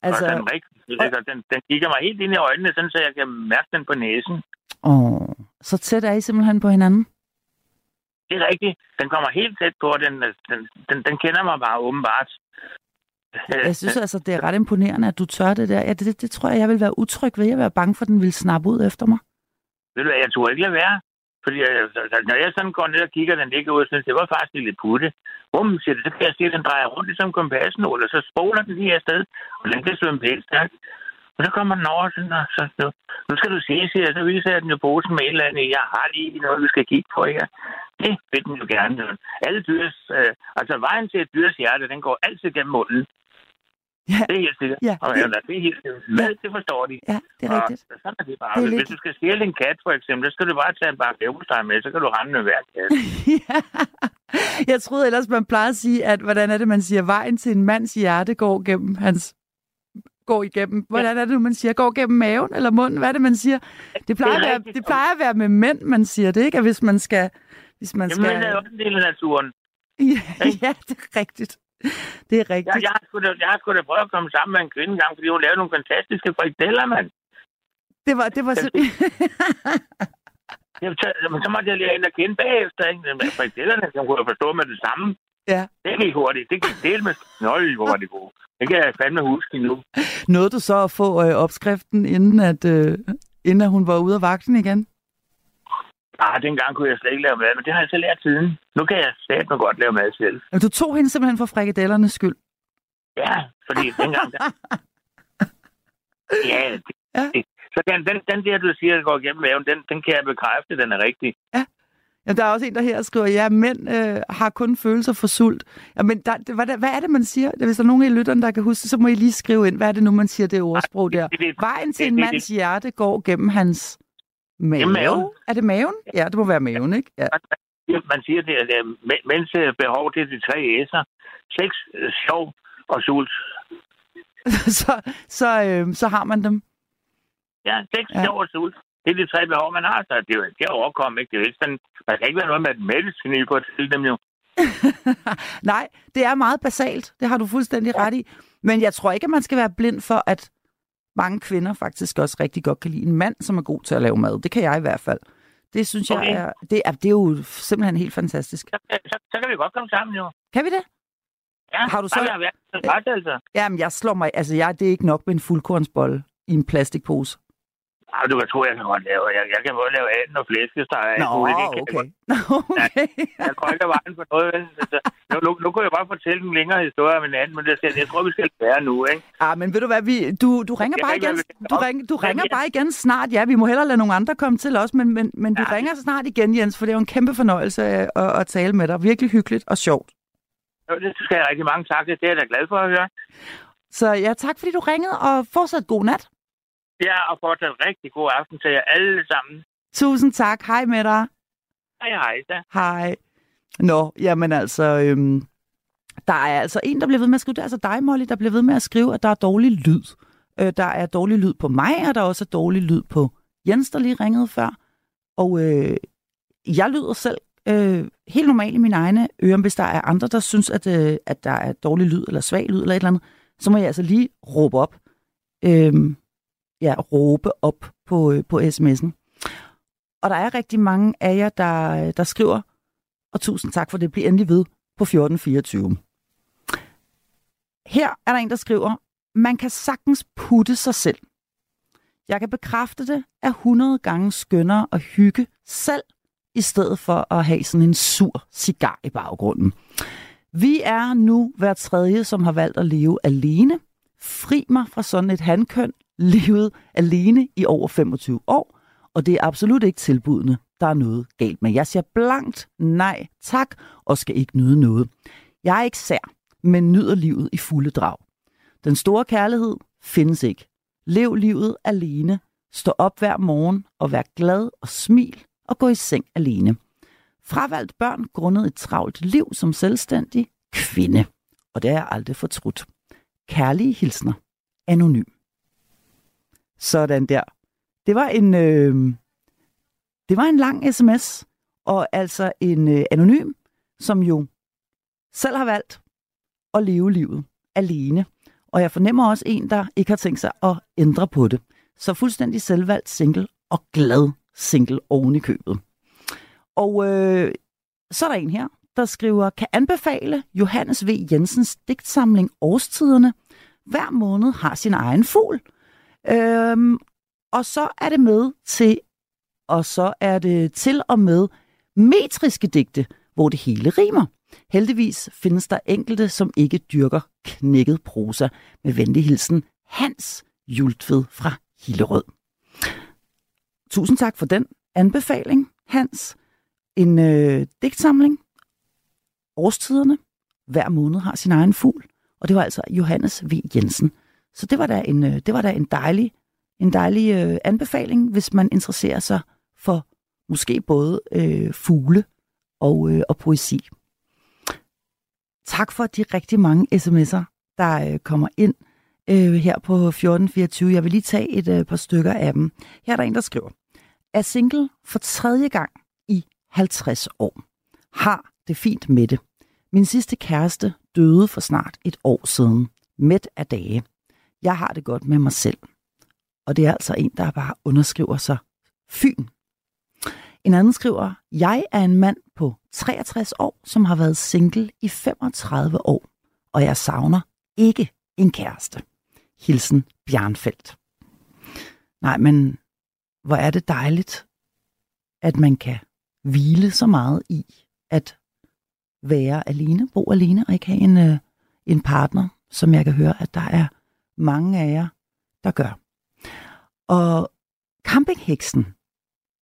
Altså... Og den, rigtig, altså, den, den kigger mig helt ind i øjnene, sådan, så jeg kan mærke den på næsen. Åh, så tæt er I simpelthen på hinanden? Det er rigtigt. Den kommer helt tæt på, og den, den, den, den kender mig bare åbenbart. Jeg synes altså, det er ret imponerende, at du tør det der. Ja, det, det, det tror jeg, jeg vil være utryg ved. Jeg vil være bange for, at den vil snappe ud efter mig. Ved du hvad, jeg tror ikke lade være. Fordi altså, når jeg sådan går ned og kigger, den ligger ud, så synes, det var faktisk en lille putte. Bum, siger det, så kan jeg se, at den drejer rundt ligesom kompasnål, og så spoler den lige afsted, og den kan svømme pænt stærkt. Og så kommer den over sådan, og så, nu, nu skal du se, siger jeg, så viser jeg den jo posen med et eller andet, jeg har lige noget, vi skal kigge på her. Det vil den jo gerne. Alle dyrs, øh, altså vejen til et dyrs hjerte, den går altid gennem munden. Ja. Det er helt sikkert. Ja, Og, det- ja, det er helt sikkert. Mad, det forstår de. Ja, det er Og rigtigt. sådan er det bare. Det er Hvis du skal stjæle en kat, for eksempel, så skal du bare tage en bakke leverpostej med, så kan du rende med hver kat. ja. Jeg troede ellers, man plejer at sige, at hvordan er det, man siger, vejen til en mands hjerte går gennem hans går igennem. Hvordan er det nu, man siger? Går gennem maven eller munden? Hvad er det, man siger? Det plejer, Det at være, rigtigt. det plejer at være med mænd, man siger det, ikke? At hvis man skal... Hvis man Jamen, skal... det er jo også en del af naturen. Ja, ja, det er rigtigt. Det er rigtigt. Jeg, jeg, har sgu da, jeg har sgu da prøvet at komme sammen med en kvinde engang, fordi hun lavede nogle fantastiske frikadeller, mand. Det var, det var så... Jeg, så, så måtte jeg lære hende at kende bagefter, ikke? Men frikadellerne, som kunne jeg forstå med det samme. Ja. Det gik hurtigt. Det gik del med... Nøj, hvor var det gode. Det kan jeg fandme huske nu. Nåede du så at få øh, opskriften, inden at, øh, inden at hun var ude af vagten igen? Ah, dengang kunne jeg slet ikke lave mad, men det har jeg så lært siden. Nu kan jeg slet mig godt lave mad selv. Jamen, Du tog hende simpelthen for frikadellernes skyld. Ja, fordi dengang... Der... Ja, det, Ja. ja. Det. Så den, den, den der, du siger, der går igennem maven, den, den kan jeg bekræfte, den er rigtig. Jamen, der er også en, der her skriver, ja, mænd øh, har kun følelser for sult. Jamen, der, det, hvad, hvad er det, man siger? Hvis der er nogen af lytterne, der kan huske så må I lige skrive ind, hvad er det nu, man siger, det ordsprog der. Vejen til en mands hjerte går gennem hans mave. Gennem maven. Er det maven? Ja, det må være maven, ikke? Ja. det, man siger, det er, det er men- mens øh, behov, det er de tre S'er. Sex, øh, sjov og sult. så, så, øh, så har man dem. Ja, sex, Ja. sjov og sult. Det er de tre behov, man har. Så det er jo ikke at? Det er ikke sådan, man kan ikke være noget med et medicin på til dem jo. Nej, det er meget basalt. Det har du fuldstændig ret i. Men jeg tror ikke, at man skal være blind for, at mange kvinder faktisk også rigtig godt kan lide en mand, som er god til at lave mad. Det kan jeg i hvert fald. Det synes jeg Okay. er, det er, det er jo simpelthen helt fantastisk. Så, så, så kan vi godt komme sammen jo. Kan vi det? Ja, Har du så- bare lad være. Så godt, altså. Jamen, jeg slår mig, altså jeg, det er ikke nok med en fuldkornsbolle i en plastikpose. Ja, du kan tro, jeg kan godt lave. Jeg, jeg kan både lave anden og flæskesteg. Nå, muligt. Det kan jeg okay. godt. Nå, okay. Jeg ikke af vejen for noget. vel? Altså, nu, nu, nu kunne jeg bare fortælle en længere historie om en anden, men det, skal- jeg tror, vi skal være nu, ikke? Ah, men ved du hvad, vi, du, du ringer Jeg bare igen, du, ring, du ringer jeg- bare igen snart. Ja, vi må hellere lade nogle andre komme til os, men, men, men du Ja. ringer snart igen, Jens, for det er jo en kæmpe fornøjelse at, at, at tale med dig. Virkelig hyggeligt og sjovt. Jo, Det skal jeg rigtig mange tak. Det er jeg da glad for at høre. Så ja, tak fordi du ringede, og fortsat god nat. Ja, og fortsat rigtig god aften til jer alle sammen. Tusind tak. Hej med dig. Hej hej da. Hej. Nå, jamen altså, øhm, der er altså en, der bliver ved med at skrive, det er altså dig, Molly, der bliver ved med at skrive, at der er dårlig lyd. Øh, der er dårlig lyd på mig, og der er også dårlig lyd på Jens, der lige ringede før. Og øh, jeg lyder selv øh, helt normalt i mine egne ører, hvis der er andre, der synes, at, øh, at der er dårlig lyd, eller svag lyd, eller et eller andet, så må jeg altså lige råbe op. Øh, ja, råbe op på, øh, på sms'en. Og der er rigtig mange af jer, der, øh, der skriver, og tusind tak for det, bliver endelig ved på 1424. Her er der en, der skriver, man kan sagtens putte sig selv. Jeg kan bekræfte det er 100 gange skønnere at hygge selv, i stedet for at have sådan en sur cigar i baggrunden. Vi er nu hver tredje, som har valgt at leve alene. Fri mig fra sådan et handkøn, levet alene i over 25 år, og det er absolut ikke tilbudende, der er noget galt med. Jeg siger blankt nej tak, og skal ikke nyde noget. Jeg er ikke sær, men nyder livet i fulde drag. Den store kærlighed findes ikke. Lev livet alene. Stå op hver morgen og vær glad og smil og gå i seng alene. Fravalgt børn grundet et travlt liv som selvstændig kvinde. Og det er jeg aldrig fortrudt. Kærlige hilsner. Anonym. Sådan der. Det var en, øh, det var en lang sms, og altså en øh, anonym, som jo selv har valgt at leve livet alene. Og jeg fornemmer også en, der ikke har tænkt sig at ændre på det. Så fuldstændig selvvalgt single og glad single oven i købet. Og øh, så er der en her, der skriver, kan anbefale Johannes V. Jensens digtsamling Årstiderne. Hver måned har sin egen fugl. Øhm, og så er det med til, og så er det til og med metriske digte, hvor det hele rimer. Heldigvis findes der enkelte, som ikke dyrker knækket prosa. Med venlig hilsen, Hans Jultved fra Hillerød. Tusind tak for den anbefaling, Hans. En øh, digtsamling. Årstiderne. Hver måned har sin egen fugl. Og det var altså Johannes V. Jensen. Så det var da en, øh, det var da en dejlig, en dejlig øh, anbefaling, hvis man interesserer sig for måske både øh, fugle og, øh, og poesi. Tak for de rigtig mange sms'er, der øh, kommer ind øh, her på 1424. Jeg vil lige tage et øh, par stykker af dem. Her er der en, der skriver, er single for tredje gang i 50 år. Har det fint med det. Min sidste kæreste døde for snart et år siden. Mæt af dage. Jeg har det godt med mig selv. Og det er altså en, der bare underskriver sig Fyn. En anden skriver, jeg er en mand på 63 år, som har været single i 35 år, og jeg savner ikke en kæreste. Hilsen Bjørnfeldt. Nej, men hvor er det dejligt, at man kan hvile så meget i at være alene, bo alene og ikke have en, øh, en partner, som jeg kan høre, at der er mange af jer, der gør. Og campingheksen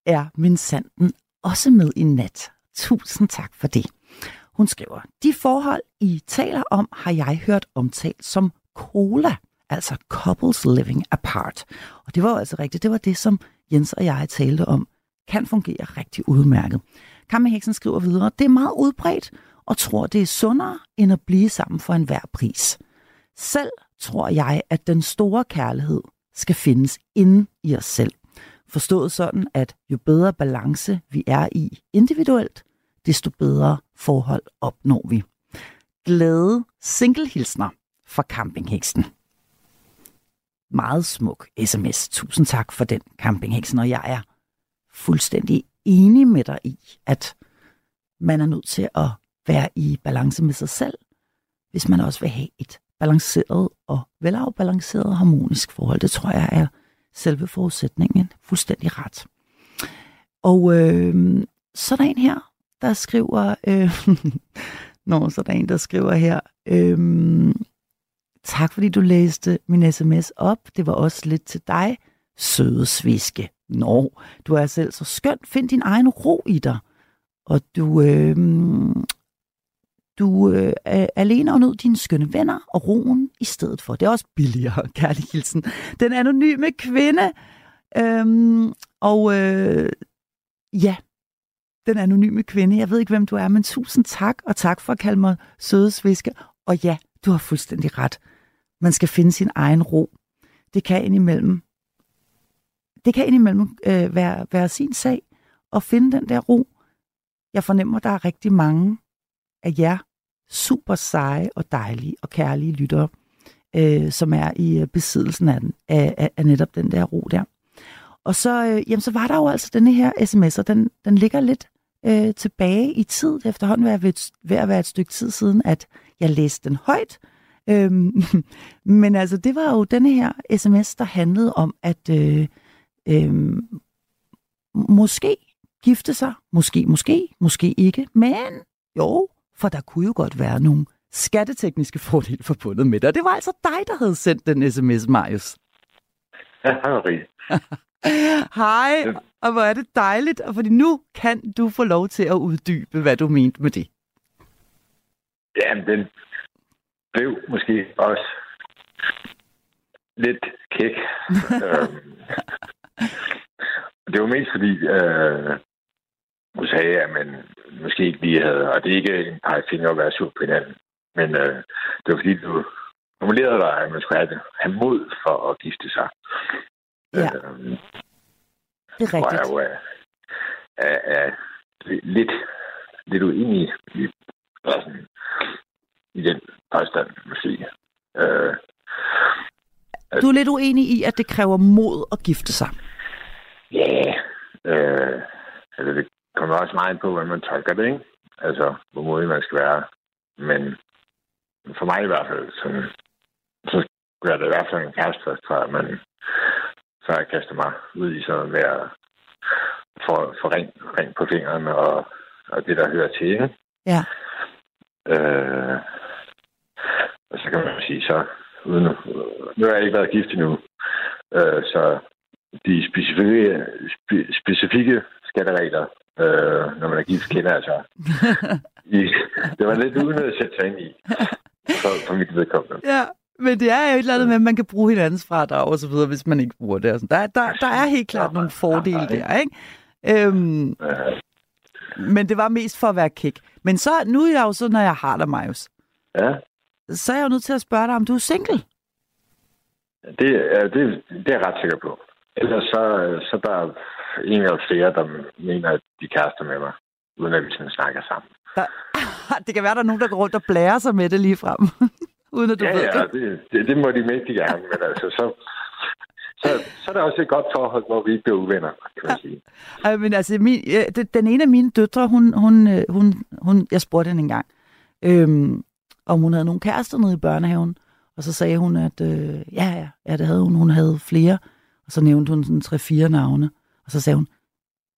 er min sanden også med i nat. Tusind tak for det. Hun skriver, de forhold, I taler om, har jeg hørt omtalt som cola, altså couples living apart. Og det var jo altså rigtigt, det var det, som Jens og jeg talte om, kan fungere rigtig udmærket. Kammerheksen skriver videre, det er meget udbredt, og tror, det er sundere, end at blive sammen for enhver pris. Selv tror jeg, at den store kærlighed skal findes inde i os selv. Forstået sådan, at jo bedre balance vi er i individuelt, desto bedre forhold opnår vi. Glade singlehilsner fra campingheksen. Meget smuk sms. Tusind tak for den, campingheksen, og jeg er fuldstændig enig med dig i, at man er nødt til at være i balance med sig selv, hvis man også vil have et balanceret og velafbalanceret harmonisk forhold. Det tror jeg er selve forudsætningen fuldstændig ret. Og øh, så er der en her, der skriver, øh, Nå, så er der en, der skriver her, øh, tak fordi du læste min sms op. Det var også lidt til dig, søde sviske. Nå, du er selv så skøn. Find din egen ro i dig. Og du, øh, du øh, er alene og nød dine skønne venner og roen i stedet for. Det er også billigere, kærlig hilsen. Den anonyme kvinde. Øhm, og øh, ja, den anonyme kvinde. Jeg ved ikke, hvem du er, men tusind tak, og tak for at kalde mig søde sviske. Og ja, du har fuldstændig ret. Man skal finde sin egen ro. Det kan indimellem, det kan indimellem øh, være, være sin sag at finde den der ro. Jeg fornemmer, der er rigtig mange af jer super seje og dejlige og kærlige lyttere, øh, som er i øh, besiddelsen af, den, af, af, af netop den der ro der. Og så, øh, jamen, så var der jo altså denne her sms, og den, den ligger lidt øh, tilbage i tid. Efterhånden ved ved, ved at være et stykke tid siden, at jeg læste den højt. Øhm, men altså, det var jo denne her sms, der handlede om, at øh, øh, måske gifte sig, måske, måske, måske ikke, men jo, for der kunne jo godt være nogle skattetekniske fordele forbundet med det. Og det var altså dig, der havde sendt den sms, Marius. Ja, hej. Hej, ja. og hvor er det dejligt, og fordi nu kan du få lov til at uddybe, hvad du mente med det. Jamen, den blev måske også lidt kæk. øhm, det var mest fordi, øh, du sagde, at man måske ikke lige havde, og det er ikke en pegefinger at være sur på hinanden, men øh, det var fordi, du formulerede dig, at man skulle have, have mod for at gifte sig. Ja. Øhm, det er rigtigt. Jeg er, er, er lidt, lidt uenig i, sådan, i den påstand, måske. Øh, du er lidt uenig i, at det kræver mod at gifte sig. Ja, øh, altså det kommer også meget ind på, hvordan man tolker det, ikke? Altså, hvor modig man skal være. Men for mig i hvert fald, så, så gør det i hvert fald en kæreste, at man før jeg kaster mig ud i sådan med at få, få ring, ring på fingrene og, og det, der hører til. Ikke? Ja. Øh, og så kan man sige, så uden, nu har jeg ikke været gift endnu, øh, så de specifikke, spe, specifikke skatteregler, øh, når man er gift, kender jeg så. I, det var lidt uden at sætte sig ind i, for, for mit vedkommende. Ja. Men det er jo et eller andet med, at man kan bruge hinandens fradrag og så videre, hvis man ikke bruger det. Altså, der, der, der er helt klart nogle fordele der, ikke? Øhm, men det var mest for at være kæk. Men så, nu er jeg jo så, når jeg har dig, Marius. Ja. Så er jeg jo nødt til at spørge dig, om du er single. Det, det, det er jeg ret sikker på. Ellers så, så der er en eller flere, der mener, at de kærester med mig, uden at vi sådan snakker sammen. Der, det kan være, der er nogen, der går rundt og blærer sig med det lige frem. uden at du ja, ved ja, det. det, det, det må de mægtig gerne, men altså, så, så, så er der også et godt forhold, hvor vi ikke bliver uvenner, kan man sige. Ej, men altså, min, ja, den ene af mine døtre, hun, hun, øh, hun, hun, jeg spurgte hende engang, øhm, om hun havde nogle kærester nede i børnehaven, og så sagde hun, at øh, ja, ja, ja, det havde hun, hun havde flere, og så nævnte hun sådan tre-fire navne, og så sagde hun,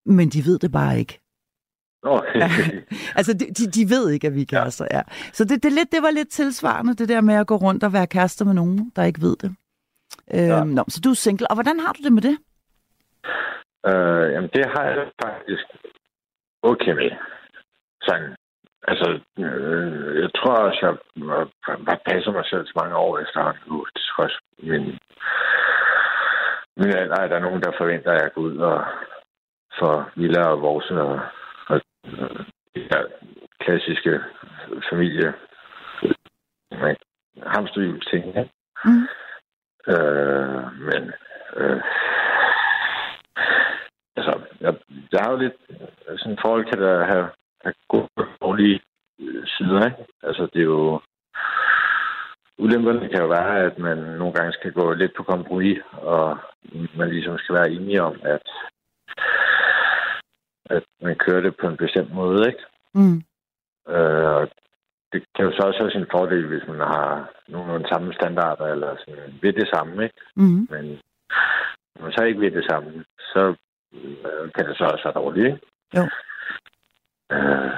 men de ved det bare ikke. Okay. Ja. altså, de, de, ved ikke, at vi er kærester, ja. Så det, det, lidt, det var lidt tilsvarende, det der med at gå rundt og være kærester med nogen, der ikke ved det. Øhm, Ja. nå, så du er single. Og hvordan har du det med det? Øh, jamen, det har jeg faktisk okay med. Sådan, altså, øh, jeg tror også, jeg har- har passet mig selv så mange år efterhånden nu. Også min, min alder, er der nogen, der forventer, at jeg går ud og får villa og vores og, og, og her klassiske familie med hamsterhjul ting. Ja? Mm. Øh, men øh, altså, jeg, jeg har jo lidt sådan forhold til at have, have gode dårlige øh, sider, ikke? Altså, det er jo... Ulemperne kan jo være, at man nogle gange skal gå lidt på kompromis, og man ligesom skal være enige om, at, at man kører det på en bestemt måde, ikke? Mm. Øh, det kan jo så også have sin fordel, hvis man har nogenlunde samme standarder, eller sådan ved det samme, ikke? Mm. Men når man så ikke ved det samme, så øh, kan det så også være dårligt, ikke? Jo. Øh,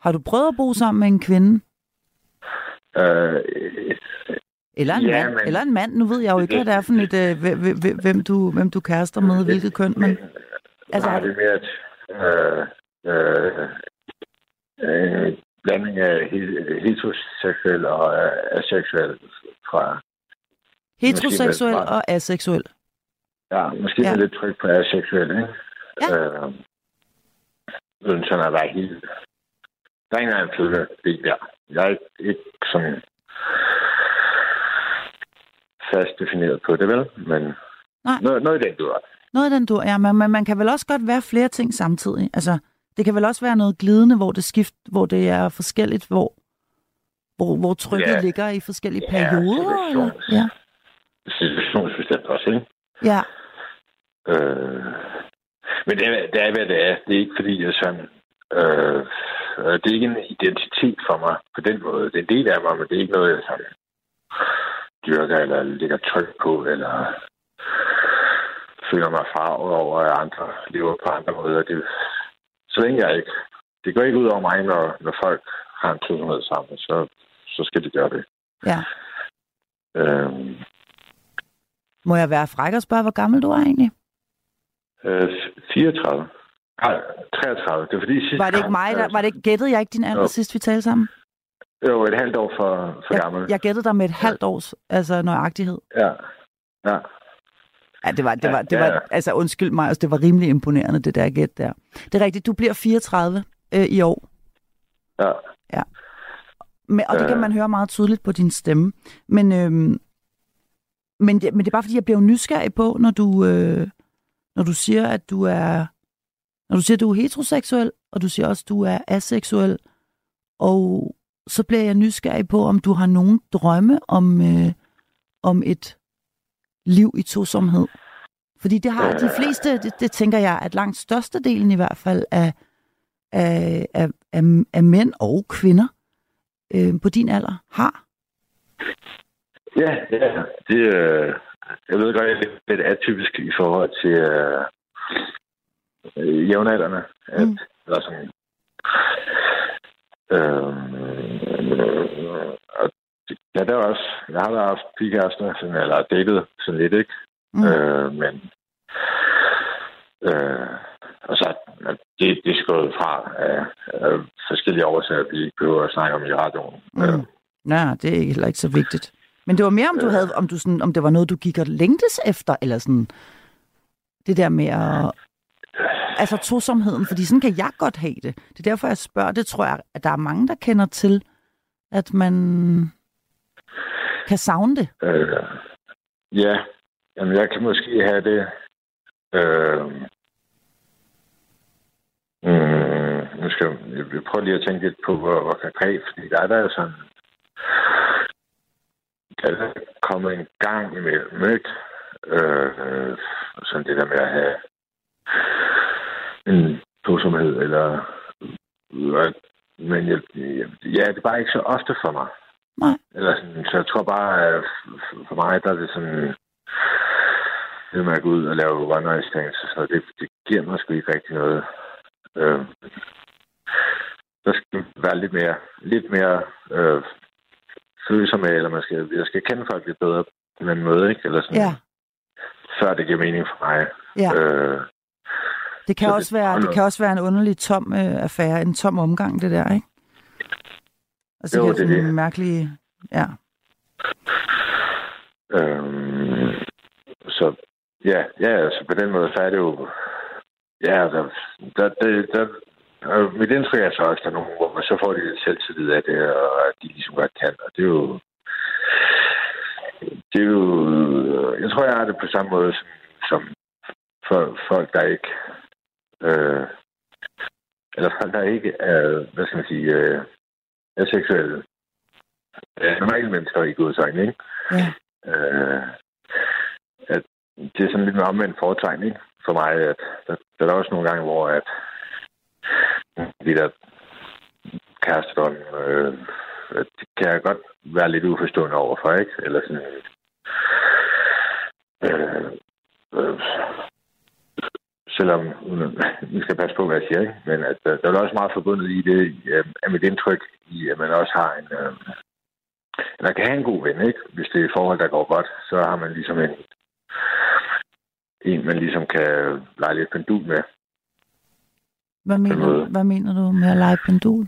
Har du prøvet at bo sammen med en kvinde? Øh, Eller en, Ja, mand, men- eller en mand? Nu ved jeg jo ikke, hvad det er for et, øh, hvem- du, hvem du kærester med, hvilket køn, men... Altså, Altså, nej, det er mere, at øh, øh, øh, blanding af he- heteroseksuel og øh, aseksuel fra... Heteroseksuel og aseksuel. Ja, måske Ja. ja. lidt tryk på aseksuel, ikke? Ja. Øh, sådan at være helt... Er ingen anden følge det der. Jeg er ikke, sådan fast defineret på det, vel? Men Nej. noget, noget i den dur. Noget af den dur, ja, men, men man kan vel også godt være flere ting samtidig. Altså, det kan vel også være noget glidende, hvor det skift, hvor det er forskelligt, hvor, hvor, hvor trykket Ja. ligger i forskellige Ja, perioder. Eller? Ja. Situationsbestemt også, ikke? ja, Øh, men det er, det er, hvad det er. Det er ikke fordi, jeg sådan... Øh, det er ikke en identitet for mig på den måde. Det er en del af mig, men det er ikke noget, jeg sådan dyrker eller lægger tryk på, eller føler mig farvet over, at andre lever på andre måder. Det, så længe jeg ikke... Det går ikke ud over mig, når, når folk har en tosomhed sammen, så, så skal de gøre det. ja. Øh, Må jeg være fræk og spørge, hvor gammel du er egentlig? øh, 34. Nej, 33. Det er fordi sidste Var det ikke mig, der, var det ikke, gættede jeg ikke din alder Jo. sidst, vi talte sammen? Jo, et halvt år for, for gammel. Jeg, jeg gættede dig med et halvt års altså nøjagtighed. Ja. Ja. Ja, det var, det Ja, var, det ja, ja. var altså undskyld mig, altså, det var rimelig imponerende, det der gæt der. Det er rigtigt, du bliver 34 øh, i år. Ja. Men, og det kan Øh. man høre meget tydeligt på din stemme. Men, øhm, men, det, men det er bare fordi, jeg bliver nysgerrig på, når du, øh, når du siger, at du er når du siger, at du er heteroseksuel, og du siger også, at du er aseksuel, og så bliver jeg nysgerrig på, om du har nogen drømme om, øh, om et liv i tosomhed. Fordi det har de fleste, det, det tænker jeg, at langt størstedelen i hvert fald af, af, af, af, af mænd og kvinder øh, på din alder har. Ja, ja. Det, øh, jeg ved godt, at det er lidt atypisk i forhold til øh, øh, jævnaldrende. At, Mm. eller sådan, øh, og det- ja, det er også, jeg har da haft pigekærester, sådan, eller datet sådan lidt, ikke? Mm. Øh, men øh, og så at det, det er fra af, af forskellige årsager, vi ikke behøver at snakke om i radioen. Mm. Øh, Nej, det er ikke- heller ikke så vigtigt. Men det var mere, om du havde, om du sådan, om det var noget, du gik og længtes efter, eller sådan det der med at, altså tosomheden, fordi sådan kan jeg godt have det. Det er derfor, jeg spørger. Det tror jeg, at der er mange, der kender til, at man kan savne det. Øh, ja, jamen jeg kan måske have det... Øh, mm, nu skal jeg, jeg prøve lige at tænke lidt på, hvor, hvor konkret, fordi der er der sådan... Der er der kommet en gang imellem, ikke? Øh, sådan det der med at have en tosomhed, eller... Men jeg, ja, det er bare ikke så ofte for mig. Nej. Eller sådan, så jeg tror bare, at for mig, der er det sådan... Det med at gå ud og lave one night stands, så det, det giver mig sgu ikke rigtig noget. Øh, der skal være lidt mere, lidt mere øh, følsomme, eller man skal, jeg skal kende folk lidt bedre på en måde, ikke? Eller sådan, Ja, før det giver mening for mig. ja. Øh, Det kan, så det- også være, det kan også være en underlig tom øh, affære, en tom omgang, det der, ikke? Altså, Jo, det, det er kan sådan det. mærkelige... Ja. Øhm, så ja, ja, så på den måde, så er det jo... Ja, der, der, der, der og mit indtryk er så også, at der er nogen, hvor man så får de lidt selvtillid af det, og at de ligesom godt kan. Og det er jo... Det er jo... Jeg tror, jeg har det på samme måde som, som for folk, der ikke... Øh, eller folk, der ikke er, hvad skal man sige, øh, er seksuelle. Øh, normale mennesker i Guds øjne, ikke? ja. øh, at det er sådan lidt en omvendt foretegn ikke? for mig, at der, der er også nogle gange, hvor at de der kærestedom, øh, det kan jeg godt være lidt uforstående overfor, ikke? Eller sådan, øh, øh, selvom vi skal passe på, hvad jeg siger, ikke? men at der, der er også meget forbundet i det, øh, af mit indtryk, i at man også har en, øh, man kan have en god ven, ikke? Hvis det er et forhold, der går godt, så har man ligesom en, en man ligesom kan lege lidt pendul med. Hvad, mener, du- hvad mener du med at lege pendul?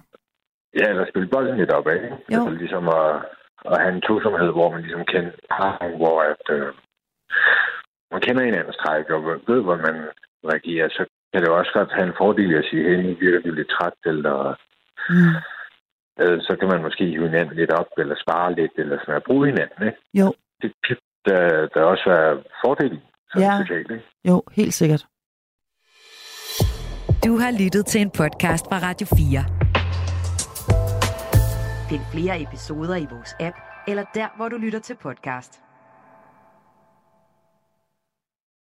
Ja, eller spille bolden lidt op, ikke? Jo. Altså ligesom at, at have en tosomhed, hvor man ligesom kender, hvor at, øh, man kender hinandens træk, og ved, hvor man reagerer, så kan det jo også godt have en fordel at sige, hey, virker du lidt træt, eller Mm. øh, så kan man måske hive hinanden lidt op, eller spare lidt, eller sådan at bruge hinanden, ikke? Jo, Det kan der, der også er fordele i, sådan Ja. socialt, ikke? jo, helt sikkert. Du har lyttet til en podcast fra Radio 4. Find flere episoder i vores app, eller der, hvor du lytter til podcast.